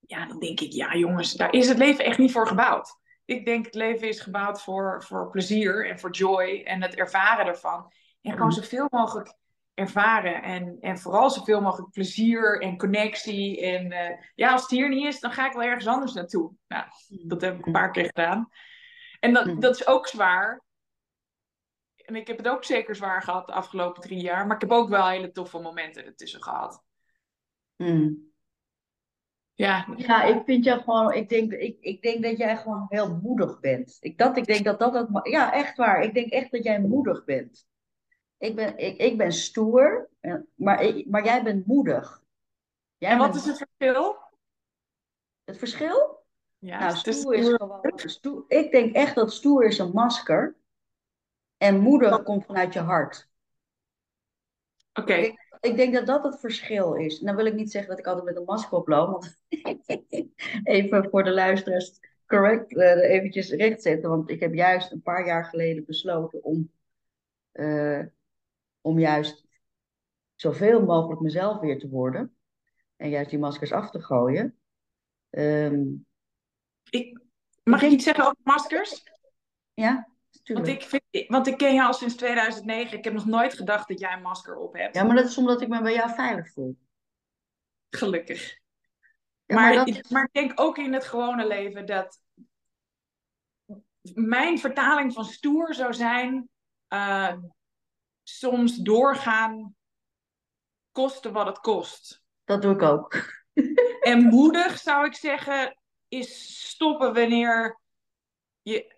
ja, dan denk ik, ja jongens, daar is het leven echt niet voor gebouwd. Ik denk het leven is gebouwd voor, voor plezier en voor joy en het ervaren ervan. En gewoon zoveel mogelijk ervaren. En, en vooral zoveel mogelijk plezier en connectie. En eh, ja, als het hier niet is, dan ga ik wel ergens anders naartoe. Nou, dat heb ik een paar keer gedaan. En dat, dat is ook zwaar. En ik heb het ook zeker zwaar gehad de afgelopen drie jaar. Maar ik heb ook wel hele toffe momenten ertussen gehad. Mhm. Ja, Ja, ik vind jou gewoon, ik denk, ik, ik denk dat jij gewoon heel moedig bent. Ik, dat, ik denk dat dat het, ma- ja, echt waar. Ik denk echt dat jij moedig bent. Ik ben, ik, ik ben stoer, eh, maar, ik- maar jij bent moedig. Jij en wat bent- is het verschil? het verschil? Ja, Nou, stoer is gewoon, stoer, ik denk echt dat stoer is een masker. En moedig komt vanuit je hart. Oké, Ik denk dat dat het verschil is. En dan wil ik niet zeggen dat ik altijd met een masker oploop. Want even voor de luisteraars correct, eh, eventjes rechtzetten. Want ik heb juist een paar jaar geleden besloten om, eh, om juist zoveel mogelijk mezelf weer te worden. En juist die maskers af te gooien. Ehm, ik, mag ik iets zeggen over maskers? ja, Want natuurlijk. ik, vind, want ik ken je al sinds 2009. Ik heb nog nooit gedacht dat jij een masker op hebt. Ja, maar dat is omdat ik me bij jou veilig voel. Gelukkig. Ja, maar, maar dat- ik, maar ik denk ook in het gewone leven dat mijn vertaling van stoer zou zijn eh, soms doorgaan kosten wat het kost. Dat doe ik ook. En moedig zou ik zeggen is stoppen wanneer je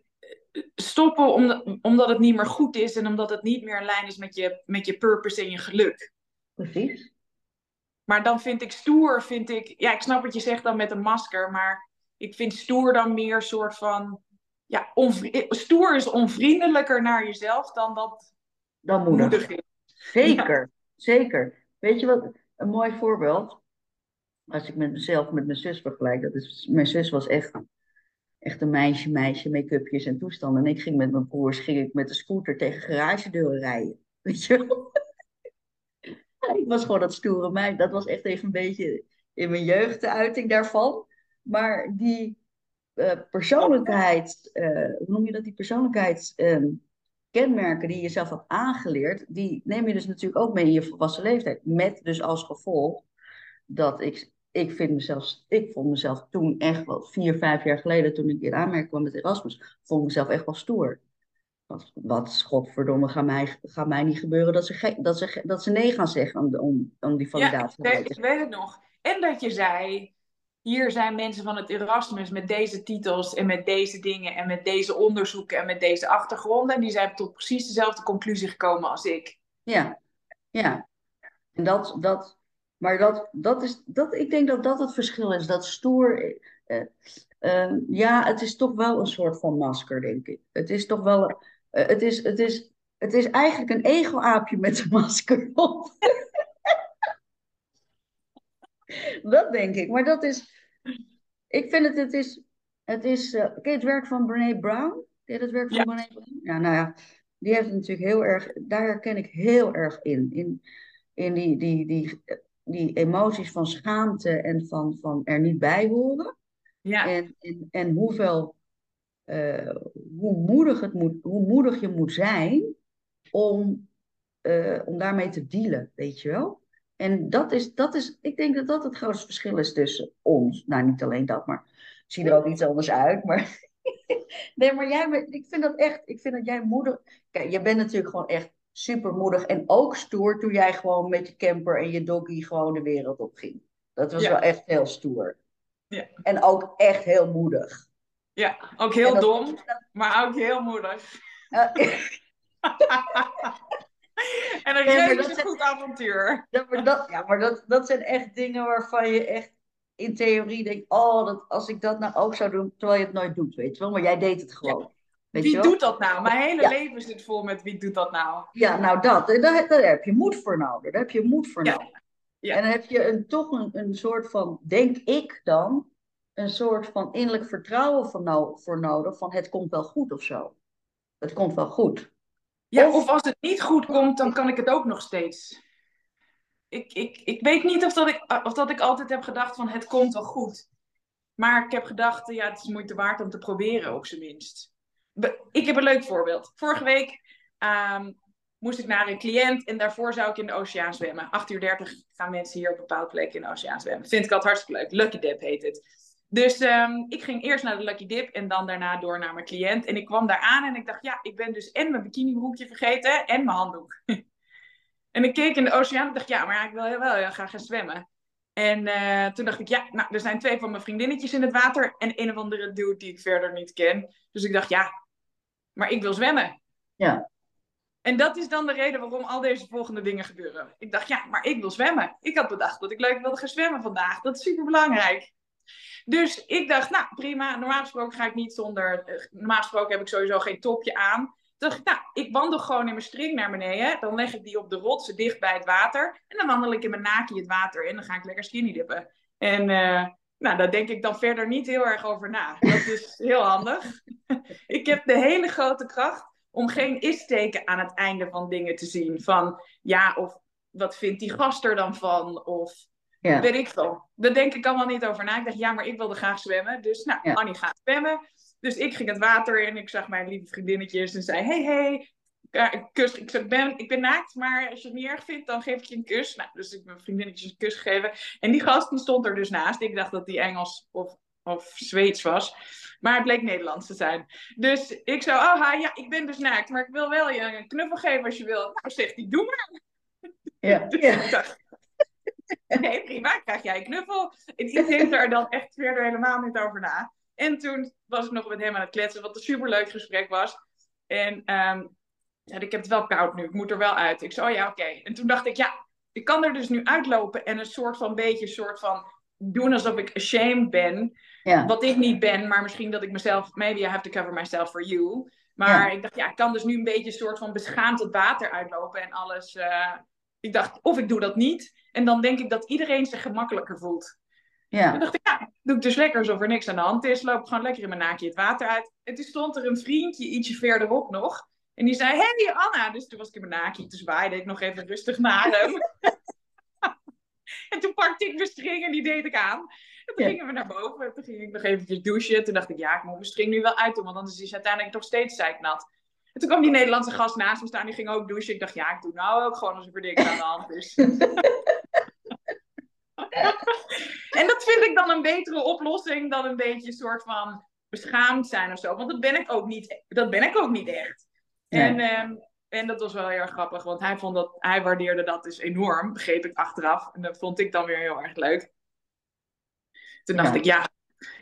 stoppen omdat, omdat het niet meer goed is en omdat het niet meer in lijn is met je, met je purpose en je geluk. Precies. Maar dan vind ik stoer, vind ik, ja, ik snap wat je zegt dan met een masker, maar ik vind stoer dan meer soort van, ja, stoer is onvriendelijker naar jezelf dan dat Dan moedig. moedig is. Zeker, zeker. Weet je wat, een mooi voorbeeld. Als ik met mezelf met mijn zus vergelijk. Dat is, mijn zus was echt, echt een meisje, meisje, make-upjes en toestanden. En ik ging met mijn broers ging ik met de scooter tegen garagedeuren rijden. Weet je wel? Ik was gewoon dat stoere meid. Dat was echt even een beetje in mijn jeugd de uiting daarvan. Maar die eh persoonlijkheid, eh, hoe noem je dat? Die persoonlijkheidskenmerken die je zelf had aangeleerd, die neem je dus natuurlijk ook mee in je volwassen leeftijd. Met dus als gevolg dat ik, ik vind mezelf, ik vond mezelf toen echt wel, vier, vijf jaar geleden, toen ik in aanmerking kwam met Erasmus, vond ik mezelf echt wel stoer. Wat, wat godverdomme, gaat mij, gaat mij niet gebeuren dat ze, dat ze, dat ze nee gaan zeggen om, om, om die Ja, ik validatie. weet, ik weet het nog. En dat je zei, hier zijn mensen van het Erasmus met deze titels en met deze dingen en met deze onderzoeken en met deze achtergronden. En die zijn tot precies dezelfde conclusie gekomen als ik. Ja, ja. En dat, dat, maar dat, dat is, dat, ik denk dat dat het verschil is. Dat stoer, eh, eh, ja, het is toch wel een soort van masker, denk ik. Het is toch wel, eh, het is, het is, het is eigenlijk een ego-aapje met een masker op. Dat denk ik. Maar dat is, ik vind het, het is, het is, eh, ken je het werk van Brené Brown? Ken je het werk van Ja. Brené Brown? Ja, nou ja, die heeft natuurlijk heel erg, daar herken ik heel erg in. In, in die, die, die, die emoties van schaamte en van, van er niet bij horen. Ja, En, en, en hoeveel, eh, hoe, moedig het moet, hoe moedig je moet zijn om, eh, om daarmee te dealen, weet je wel? En dat is, dat is, ik denk dat dat het grootste verschil is tussen ons. Nou, niet alleen dat, maar ik zie er ook iets anders uit. Maar nee, maar jij, ik vind dat echt, ik vind dat jij moedig. Kijk, jij bent natuurlijk gewoon echt super moedig en ook stoer toen jij gewoon met je camper en je doggy gewoon de wereld op ging. Dat was Ja. wel echt heel stoer. Ja. En ook echt heel moedig. ja, ook heel dat- dom, maar ook heel moedig. En een Ja, maar reuze dat zijn- goed avontuur. Ja, maar, dat, ja, maar dat, dat zijn echt dingen waarvan je echt in theorie denk, oh, dat, als ik dat nou ook zou doen, terwijl je het nooit doet, weet je wel. Maar jij deed het gewoon. Weet Wie je doet dat nou? Mijn hele Ja. leven zit vol met wie doet dat nou? Ja, nou dat, daar, daar heb je moed voor nodig. Daar heb je moed voor Ja. nodig. Ja. En dan heb je een, toch een, een soort van, denk ik dan, een soort van innerlijk vertrouwen van nou, voor nodig, van het komt wel goed of zo. Het komt wel goed. Ja, Of- of als het niet goed komt, dan kan ik het ook nog steeds. Ik, ik, ik weet niet of dat ik, of dat ik altijd heb gedacht van het komt wel goed. Maar ik heb gedacht, ja, het is moeite waard om te proberen, op zijn minst. Ik heb een leuk voorbeeld. Vorige week ehm, moest ik naar een cliënt en daarvoor zou ik in de oceaan zwemmen. 8 uur 30 gaan mensen hier op bepaalde plek in de oceaan zwemmen. Vind ik altijd hartstikke leuk. Lucky Dip heet het. Dus ehm, ik ging eerst naar de Lucky Dip en dan daarna door naar mijn cliënt. En ik kwam daar aan en ik dacht, ja, ik ben dus en mijn bikinibroekje vergeten en mijn handdoek. en ik keek in de oceaan en dacht, ja, maar ik wil heel wel heel graag gaan zwemmen. En eh, toen dacht ik, ja, nou, er zijn twee van mijn vriendinnetjes in het water en een of andere dude die ik verder niet ken. Dus ik dacht, ja, maar ik wil zwemmen. Ja. En dat is dan de reden waarom al deze volgende dingen gebeuren. Ik dacht, ja, maar ik wil zwemmen. Ik had bedacht dat ik leuk wilde gaan zwemmen vandaag. Dat is super belangrijk. Dus ik dacht, nou prima. Normaal gesproken ga ik niet zonder. eh, Normaal gesproken heb ik sowieso geen topje aan. Toen dacht ik, nou, ik wandel gewoon in mijn string naar beneden. Dan leg ik die op de rotsen dicht bij het water. En dan wandel ik in mijn naki het water in. Dan ga ik lekker skinny dippen. En eh, nou, daar denk ik dan verder niet heel erg over na. Dat is heel handig. ik heb de hele grote kracht om geen is-teken aan het einde van dingen te zien. Van ja, of wat vindt die gast er dan van? Of Ja. weet ik veel. Daar denk ik allemaal niet over na. Ik dacht, ja, maar ik wilde graag zwemmen. Dus nou, Ja. Annie gaat zwemmen. Dus ik ging het water in. Ik zag mijn lieve vriendinnetjes en zei, hey, hey. Kus, ik, zei, ben, ik ben naakt, maar als je het niet erg vindt, dan geef ik je een kus. Nou, dus ik heb mijn vriendinnetjes een kus gegeven. En die gast die stond er dus naast. Ik dacht dat die Engels of, of Zweeds was. Maar het bleek Nederlands te zijn. Dus ik zo, oh ja, ik ben dus naakt, maar ik wil wel je een knuffel geven als je wil. Nou, zegt hij, doe maar. Ja. Dus Ja. ik dacht, nee, prima, krijg jij een knuffel. En ik denk daar dan echt verder helemaal niet over na. En toen was ik nog met hem aan het kletsen, wat een superleuk gesprek was. En ehm ja, ik heb het wel koud nu, ik moet er wel uit. Ik zei, oh ja, oké. En toen dacht ik, ja, ik kan er dus nu uitlopen en een soort van beetje, soort van doen alsof ik ashamed ben. Ja. Wat ik niet ben, maar misschien dat ik mezelf, maybe I have to cover myself for you. Maar Ja. ik dacht, ja, ik kan dus nu een beetje een soort van beschaamd het water uitlopen en alles. eh, ik dacht, of ik doe dat niet. En dan denk ik dat iedereen zich gemakkelijker voelt. Ja. Toen dacht ik, ja, doe ik dus lekker alsof er niks aan de hand is. Loop gewoon lekker in mijn naakje het water uit. En toen stond er een vriendje ietsje verderop nog. En die zei, hey Anna. Dus toen was ik in mijn naakje. Toen zwaaide ik nog even rustig naar hem. en toen pakte ik mijn string en die deed ik aan. En toen Ja. gingen we naar boven. En toen ging ik nog eventjes douchen. Toen dacht ik, ja, ik moet mijn string nu wel uitdoen. Want anders is hij uiteindelijk nog steeds zeiknat. En toen kwam die Nederlandse gast naast me staan. Die ging ook douchen. Ik dacht, ja, ik doe nou ook gewoon alsof er aan de hand is. En dat vind ik dan een betere oplossing dan een beetje een soort van beschaamd zijn of zo. Want dat ben ik ook niet, dat ben ik ook niet echt. En, ehm, en dat was wel heel erg grappig, want hij, vond dat, hij waardeerde dat dus enorm, begreep ik achteraf. En dat vond ik dan weer heel erg leuk. Toen dacht Ja. ik, ja,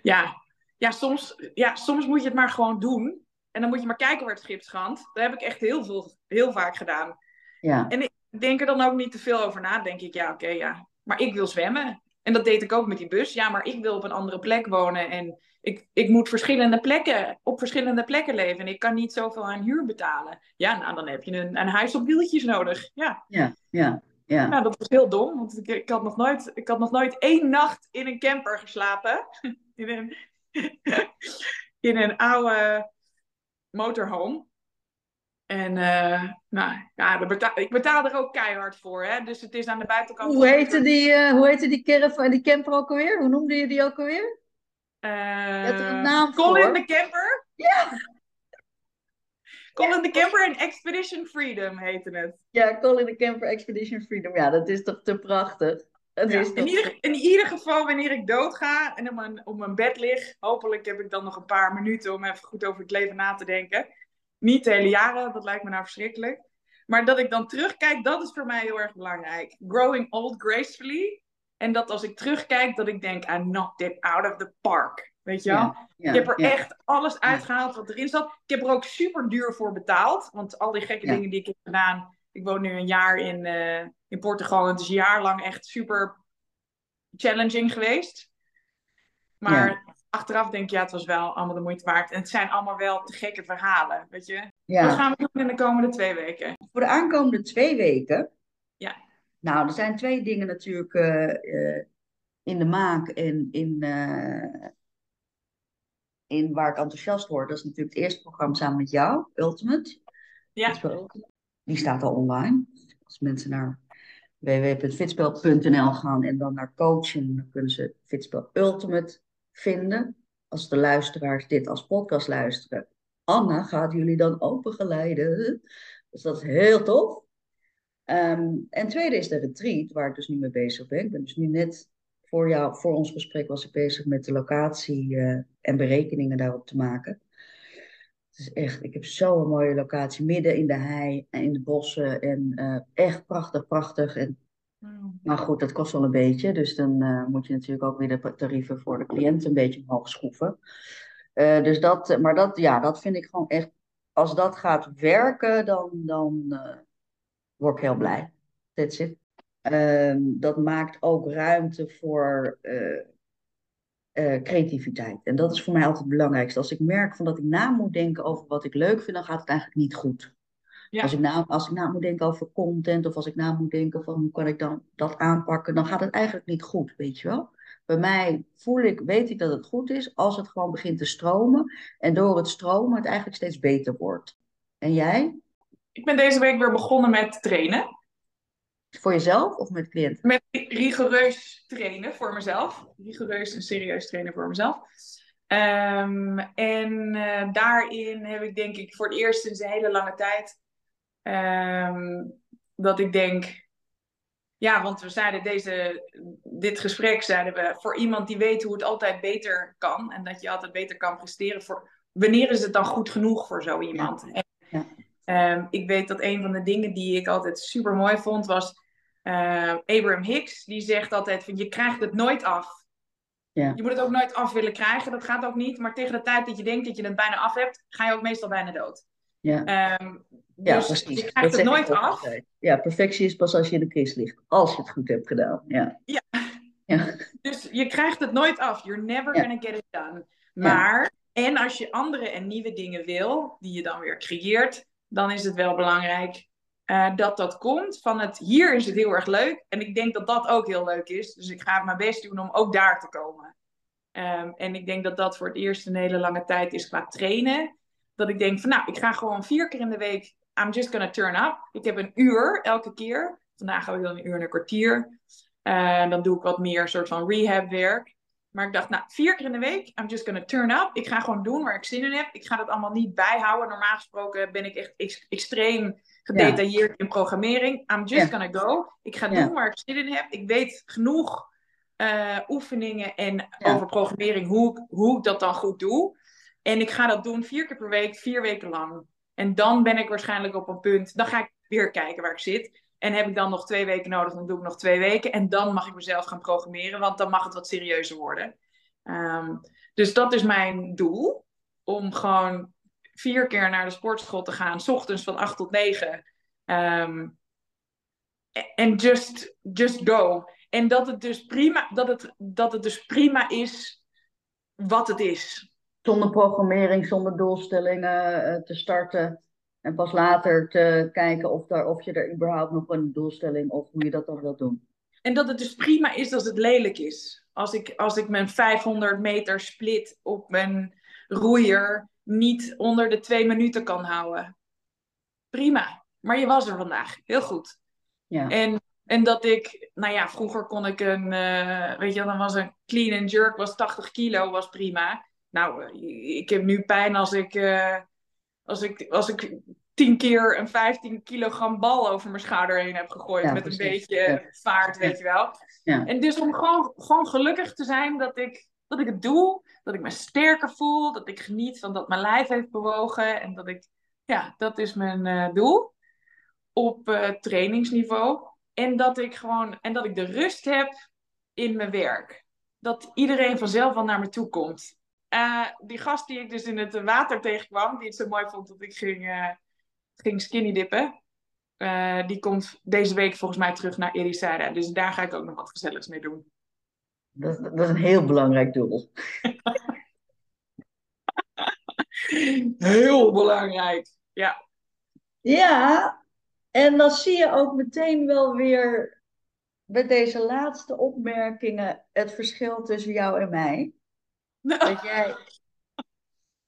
ja, ja, soms, ja, soms moet je het maar gewoon doen. En dan moet je maar kijken waar het schip schandt. Dat heb ik echt heel, veel, heel vaak gedaan. Ja. En ik denk er dan ook niet te veel over na. Denk ik, ja, oké, ja. Maar ik wil zwemmen. En dat deed ik ook met die bus. Ja, maar ik wil op een andere plek wonen. En ik, ik moet verschillende plekken, op verschillende plekken leven. En ik kan niet zoveel aan huur betalen. Ja, nou, dan heb je een, een huis op wieltjes nodig. Ja, Ja. Ja. Ja. nou, dat was heel dom. Want ik, ik, had nog nooit, ik had nog nooit één nacht in een camper geslapen. In een, in een oude motorhome. En uh, nou, ja, betaal, ik betaal er ook keihard voor. Hè? Dus het is aan de buitenkant. Hoe heette die, uh, hoe heette die, caravan, die camper ook alweer? Hoe noemde je die ook alweer? Uh, Colin the Camper. Ja. Colin the Camper en Expedition Freedom heette het. Ja, Colin the Camper Expedition Freedom. Ja, dat is toch te prachtig. Dat Ja, is in, toch... ieder, in ieder geval, wanneer ik doodga en op mijn, op mijn bed lig, hopelijk heb ik dan nog een paar minuten om even goed over het leven na te denken. Niet de hele jaren, dat lijkt me nou verschrikkelijk. Maar dat ik dan terugkijk, dat is voor mij heel erg belangrijk. Growing old gracefully. En dat als ik terugkijk, dat ik denk, I knocked it out of the park. Weet je wel? Ik heb er echt alles uitgehaald wat erin zat. Ik heb er ook super duur voor betaald. Want al die gekke dingen die ik heb gedaan. Ik woon nu een jaar in, eh, in Portugal. En het is een jaar lang echt super challenging geweest. Maar achteraf denk je, ja, het was wel allemaal de moeite waard. En het zijn allemaal wel te gekke verhalen, weet je. Ja. Wat gaan we doen in de komende twee weken? Voor de aankomende twee weken. Ja. Nou, er zijn twee dingen natuurlijk eh, eh, in de maak en in, eh, in waar ik enthousiast word. Dat is natuurlijk het eerste programma samen met jou, Ultimate. Ja. Die staat al online. Als mensen naar www.fitspel.nl gaan en dan naar coaching, dan kunnen ze Fitspel Ultimate vinden. Als de luisteraars dit als podcast luisteren. Anna gaat jullie dan opengeleiden. Dus dat is heel tof. Ehm, en tweede is de retreat, waar ik dus nu mee bezig ben. Ik ben dus nu net voor, jou, voor ons gesprek was ik bezig met de locatie eh, en berekeningen daarop te maken. Het is echt, ik heb zo'n mooie locatie midden in de hei en in de bossen. En eh, echt prachtig, prachtig. En, maar goed, dat kost wel een beetje. Dus dan eh, moet je natuurlijk ook weer de tarieven voor de cliënt een beetje omhoog schroeven. Eh, dus dat, maar dat, ja, dat vind ik gewoon echt. Als dat gaat werken, dan, dan eh, word ik heel blij. That's it. Ehm, dat maakt ook ruimte voor eh, eh, creativiteit. En dat is voor mij altijd het belangrijkste. Als ik merk van dat ik na moet denken over wat ik leuk vind, dan gaat het eigenlijk niet goed. Ja. Als, ik na, als ik na moet denken over content of als ik na moet denken van hoe kan ik dan dat aanpakken, dan gaat het eigenlijk niet goed, weet je wel. Bij mij voel ik, weet ik dat het goed is als het gewoon begint te stromen en door het stromen het eigenlijk steeds beter wordt. En jij? Ik ben deze week weer begonnen met trainen. Voor jezelf of met cliënten? Met rigoureus trainen voor mezelf. Rigoureus en serieus trainen voor mezelf. Ehm, en eh, daarin heb ik denk ik voor het eerst sinds een hele lange tijd ehm, dat ik denk, ja, want we zeiden deze, dit gesprek zeiden we voor iemand die weet hoe het altijd beter kan en dat je altijd beter kan presteren. Voor, wanneer is het dan goed genoeg voor zo iemand? En, Ehm, ik weet dat een van de dingen die ik altijd super mooi vond was eh, Abraham Hicks. Die zegt altijd van je krijgt het nooit af. Je moet het ook nooit af willen krijgen, dat gaat ook niet. Maar tegen de tijd dat je denkt dat je het bijna af hebt, ga je ook meestal bijna dood. Ja, Ehm, ja dus precies. je Dat krijgt het zeg ik nooit af. altijd. Ja, perfectie is pas als je in de kist ligt. Als je het goed hebt gedaan. Ja. Ja. Ja. Dus je krijgt het nooit af. You're never Ja. gonna get it done. Maar, en als je andere en nieuwe dingen wil, die je dan weer creëert, dan is het wel belangrijk eh, dat dat komt van het hier is het heel erg leuk. En ik denk dat dat ook heel leuk is. Dus ik ga mijn best doen om ook daar te komen. Ehm, en ik denk dat dat voor het eerst een hele lange tijd is qua trainen. Dat ik denk van nou, ik ga gewoon vier keer in de week, I'm just gonna turn up. Ik heb een uur elke keer. Vandaag heb ik dan een uur en een kwartier. Eh, dan doe ik wat meer soort van rehab werk. Maar ik dacht, nou, vier keer in de week, I'm just gonna turn up. Ik ga gewoon doen waar ik zin in heb. Ik ga dat allemaal niet bijhouden. Normaal gesproken ben ik echt ex- extreem gedetailleerd in programmering. I'm just Ja. gonna go. Ik ga Ja. doen waar ik zin in heb. Ik weet genoeg eh, oefeningen en over programmering, hoe, hoe ik dat dan goed doe. En ik ga dat doen vier keer per week, vier weken lang. En dan ben ik waarschijnlijk op een punt. Dan ga ik weer kijken waar ik zit. En heb ik dan nog twee weken nodig, dan doe ik nog twee weken. En dan mag ik mezelf gaan programmeren, want dan mag het wat serieuzer worden. Ehm, dus dat is mijn doel. Om gewoon vier keer naar de sportschool te gaan, 's ochtends van 8 tot 9. Ehm, en just, just go. En dat het, dus prima, dat, het, dat het dus prima is wat het is. Zonder programmering, zonder doelstellingen eh, te starten. En pas later te kijken of, daar, of je er überhaupt nog een doelstelling of hoe je dat dan wilt doen. En dat het dus prima is als het lelijk is. Als ik, als ik mijn 500 meter split op mijn roeier niet onder de twee minuten kan houden. Prima. Maar je was er vandaag. Heel goed. Ja, En, en dat ik, nou ja, vroeger kon ik een, eh, weet je, dan was een clean and jerk, was 80 kilo, was prima. Nou, eh, ik heb nu pijn als ik, eh, als ik, als ik 10 keer een 15 kilogram bal over mijn schouder heen heb gegooid. Ja, met precies. een beetje Ja. vaart, weet je wel. Ja. En dus om gewoon, gewoon gelukkig te zijn dat ik, dat ik het doe, dat ik me sterker voel, dat ik geniet van dat mijn lijf heeft bewogen. En dat ik, ja, dat is mijn eh, doel op eh, trainingsniveau. En dat ik gewoon, en dat ik de rust heb in mijn werk. Dat iedereen vanzelf wel naar me toe komt. Eh, die gast die ik dus in het water tegenkwam, die het zo mooi vond dat ik ging, eh, ging skinny dippen. eh, die komt deze week volgens mij terug naar Erisada. Dus daar ga ik ook nog wat gezelligs mee doen. Dat, dat is een heel belangrijk doel. Heel belangrijk. Ja. Ja, en dan zie je ook meteen wel weer bij deze laatste opmerkingen het verschil tussen jou en mij. Dat jij.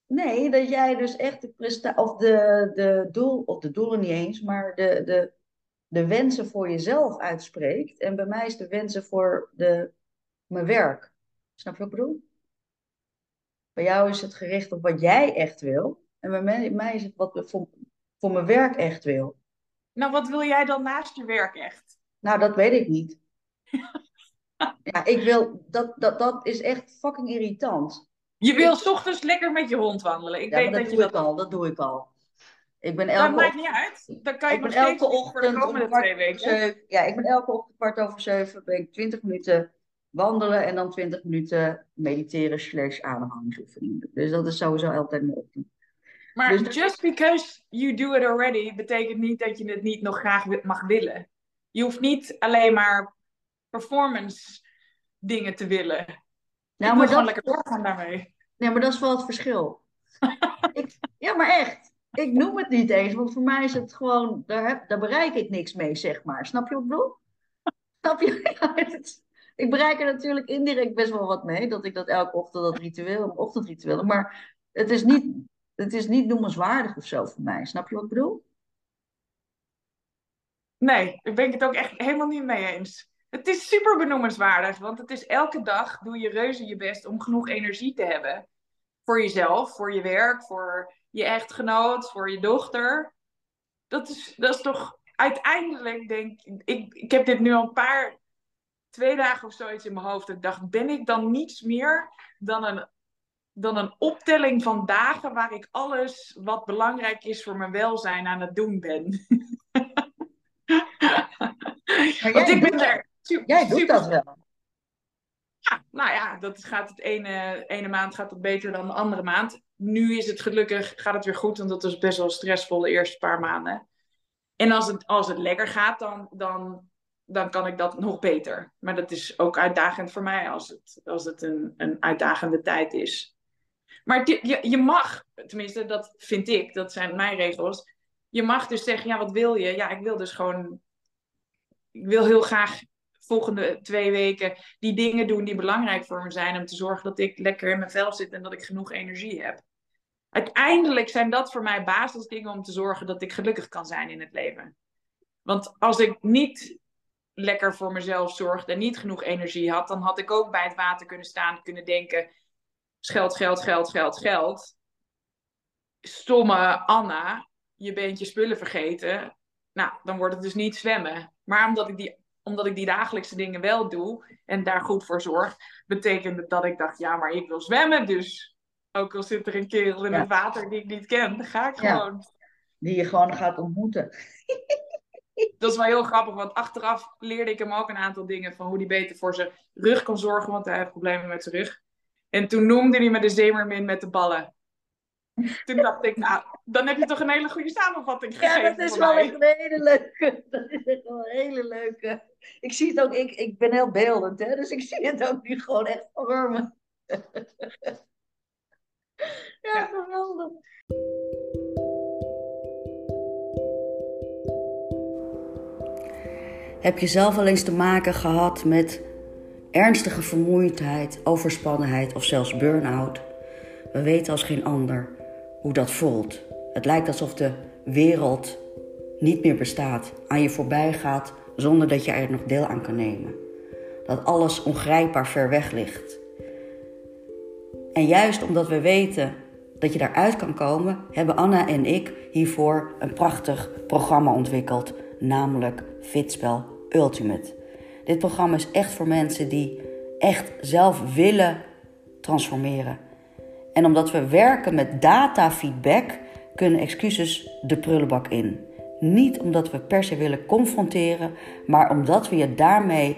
Nee, dat jij dus echt de prestatie, of de, de doel, of de doelen niet eens, maar de, de, de wensen voor jezelf uitspreekt. En bij mij is de wensen voor de, mijn werk. Snap je wat ik bedoel? Bij jou is het gericht op wat jij echt wil. En bij mij, mij is het wat voor, voor mijn werk echt wil. Nou, wat wil jij dan naast je werk echt? Nou, dat weet ik niet. ja, ik wil, dat, dat, dat is echt fucking irritant. Je wil s ochtends lekker met je hond wandelen. Ik ja, weet dat, dat, doe je ik al, dat doe ik al. Ik ben Dat elke, maakt niet uit. Dan kan je ik ben nog steeds elke voor de ochtend komende twee weken. zeven, ja, ik ben elke ochtend kwart over zeven ben ik 20 minuten wandelen en dan 20 minuten mediteren slash ademhalingsoefeningen. Dus dat is sowieso altijd mijn ochtend. Maar Dus dat- just because you do it already, betekent niet dat je het niet nog graag mag willen. Je hoeft niet alleen maar performance dingen te willen. Nou, ik maar dat, lekker doorgaan daarmee. nee, maar dat is wel het verschil. ik, ja, maar echt. Ik noem het niet eens, want voor mij is het gewoon, daar, heb, daar bereik ik niks mee, zeg maar. Snap je wat ik bedoel? Snap je? Ja, het- ik bereik er natuurlijk indirect best wel wat mee, dat ik dat elke ochtend, dat ritueel, ochtendritueel, maar het is niet, het is niet noemenswaardig of zo voor mij. Snap je wat ik bedoel? Nee, daar ben ik het ook echt helemaal niet mee eens. Het is super benoemenswaardig, want het is elke dag doe je reuze je best om genoeg energie te hebben. Voor jezelf, voor je werk, voor je echtgenoot, voor je dochter. Dat is, dat is toch uiteindelijk, denk ik, ik, ik heb dit nu al een paar, twee dagen of zoiets in mijn hoofd. Ik dacht, ben ik dan niets meer dan een, dan een optelling van dagen waar ik alles wat belangrijk is voor mijn welzijn aan het doen ben? Want ik ben er Jij doet super- dat wel. Ja, nou ja, dat gaat het ene, ene maand gaat het beter dan de andere maand. Nu is het gelukkig, gaat het weer goed, want dat was best wel stressvol de eerste paar maanden. En als het, als het lekker gaat, dan, dan, dan kan ik dat nog beter. Maar dat is ook uitdagend voor mij als het, als het een, een uitdagende tijd is. Maar je, je mag, tenminste dat vind ik, dat zijn mijn regels. Je mag dus zeggen, ja wat wil je? Ja, ik wil dus gewoon, ik wil heel graag volgende twee weken die dingen doen die belangrijk voor me zijn. Om te zorgen dat ik lekker in mijn vel zit en dat ik genoeg energie heb. Uiteindelijk zijn dat voor mij basisdingen om te zorgen dat ik gelukkig kan zijn in het leven. Want als ik niet lekker voor mezelf zorgde en niet genoeg energie had, dan had ik ook bij het water kunnen staan, kunnen denken: geld, geld, geld, geld, geld. Stomme Anna, je bent je spullen vergeten. Nou, dan wordt het dus niet zwemmen. Maar omdat ik die omdat ik die dagelijkse dingen wel doe en daar goed voor zorg, betekent het dat ik dacht, ja, maar ik wil zwemmen, dus ook al zit er een kerel in Ja. het water die ik niet ken, dan ga ik Ja. gewoon. Die je gewoon gaat ontmoeten. Dat is wel heel grappig, want achteraf leerde ik hem ook een aantal dingen van hoe hij beter voor zijn rug kan zorgen, want hij heeft problemen met zijn rug. En toen noemde hij me de zeemermin met de ballen. Toen dacht ik, nou, dan heb je toch een hele goede samenvatting gegeven Ja, dat is wel een hele leuke. Dat is echt wel een hele leuke. Ik zie het ook, ik, ik ben heel beeldend, hè, dus ik zie het ook nu gewoon echt voor me. Ja, Ja. geweldig. Heb je zelf wel eens te maken gehad met ernstige vermoeidheid, overspannenheid of zelfs burn-out? We weten als geen ander hoe dat voelt. Het lijkt alsof de wereld niet meer bestaat, aan je voorbij gaat zonder dat je er nog deel aan kan nemen. Dat alles ongrijpbaar ver weg ligt. En juist omdat we weten dat je daaruit kan komen, hebben Anna en ik hiervoor een prachtig programma ontwikkeld, namelijk Fitspel Ultimate. Dit programma is echt voor mensen die echt zelf willen transformeren. En omdat we werken met datafeedback, kunnen excuses de prullenbak in. Niet omdat we per se willen confronteren, maar omdat we je daarmee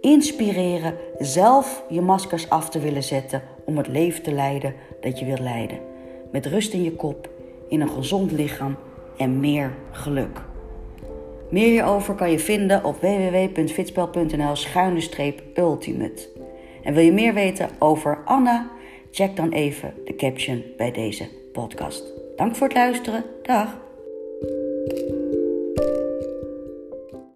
inspireren zelf je maskers af te willen zetten om het leven te leiden dat je wilt leiden. Met rust in je kop, in een gezond lichaam en meer geluk. Meer hierover kan je vinden op www.fitspel.nl schuine-ultimate. En wil je meer weten over Anna? Check dan even de caption bij deze podcast. Dank voor het luisteren. Dag.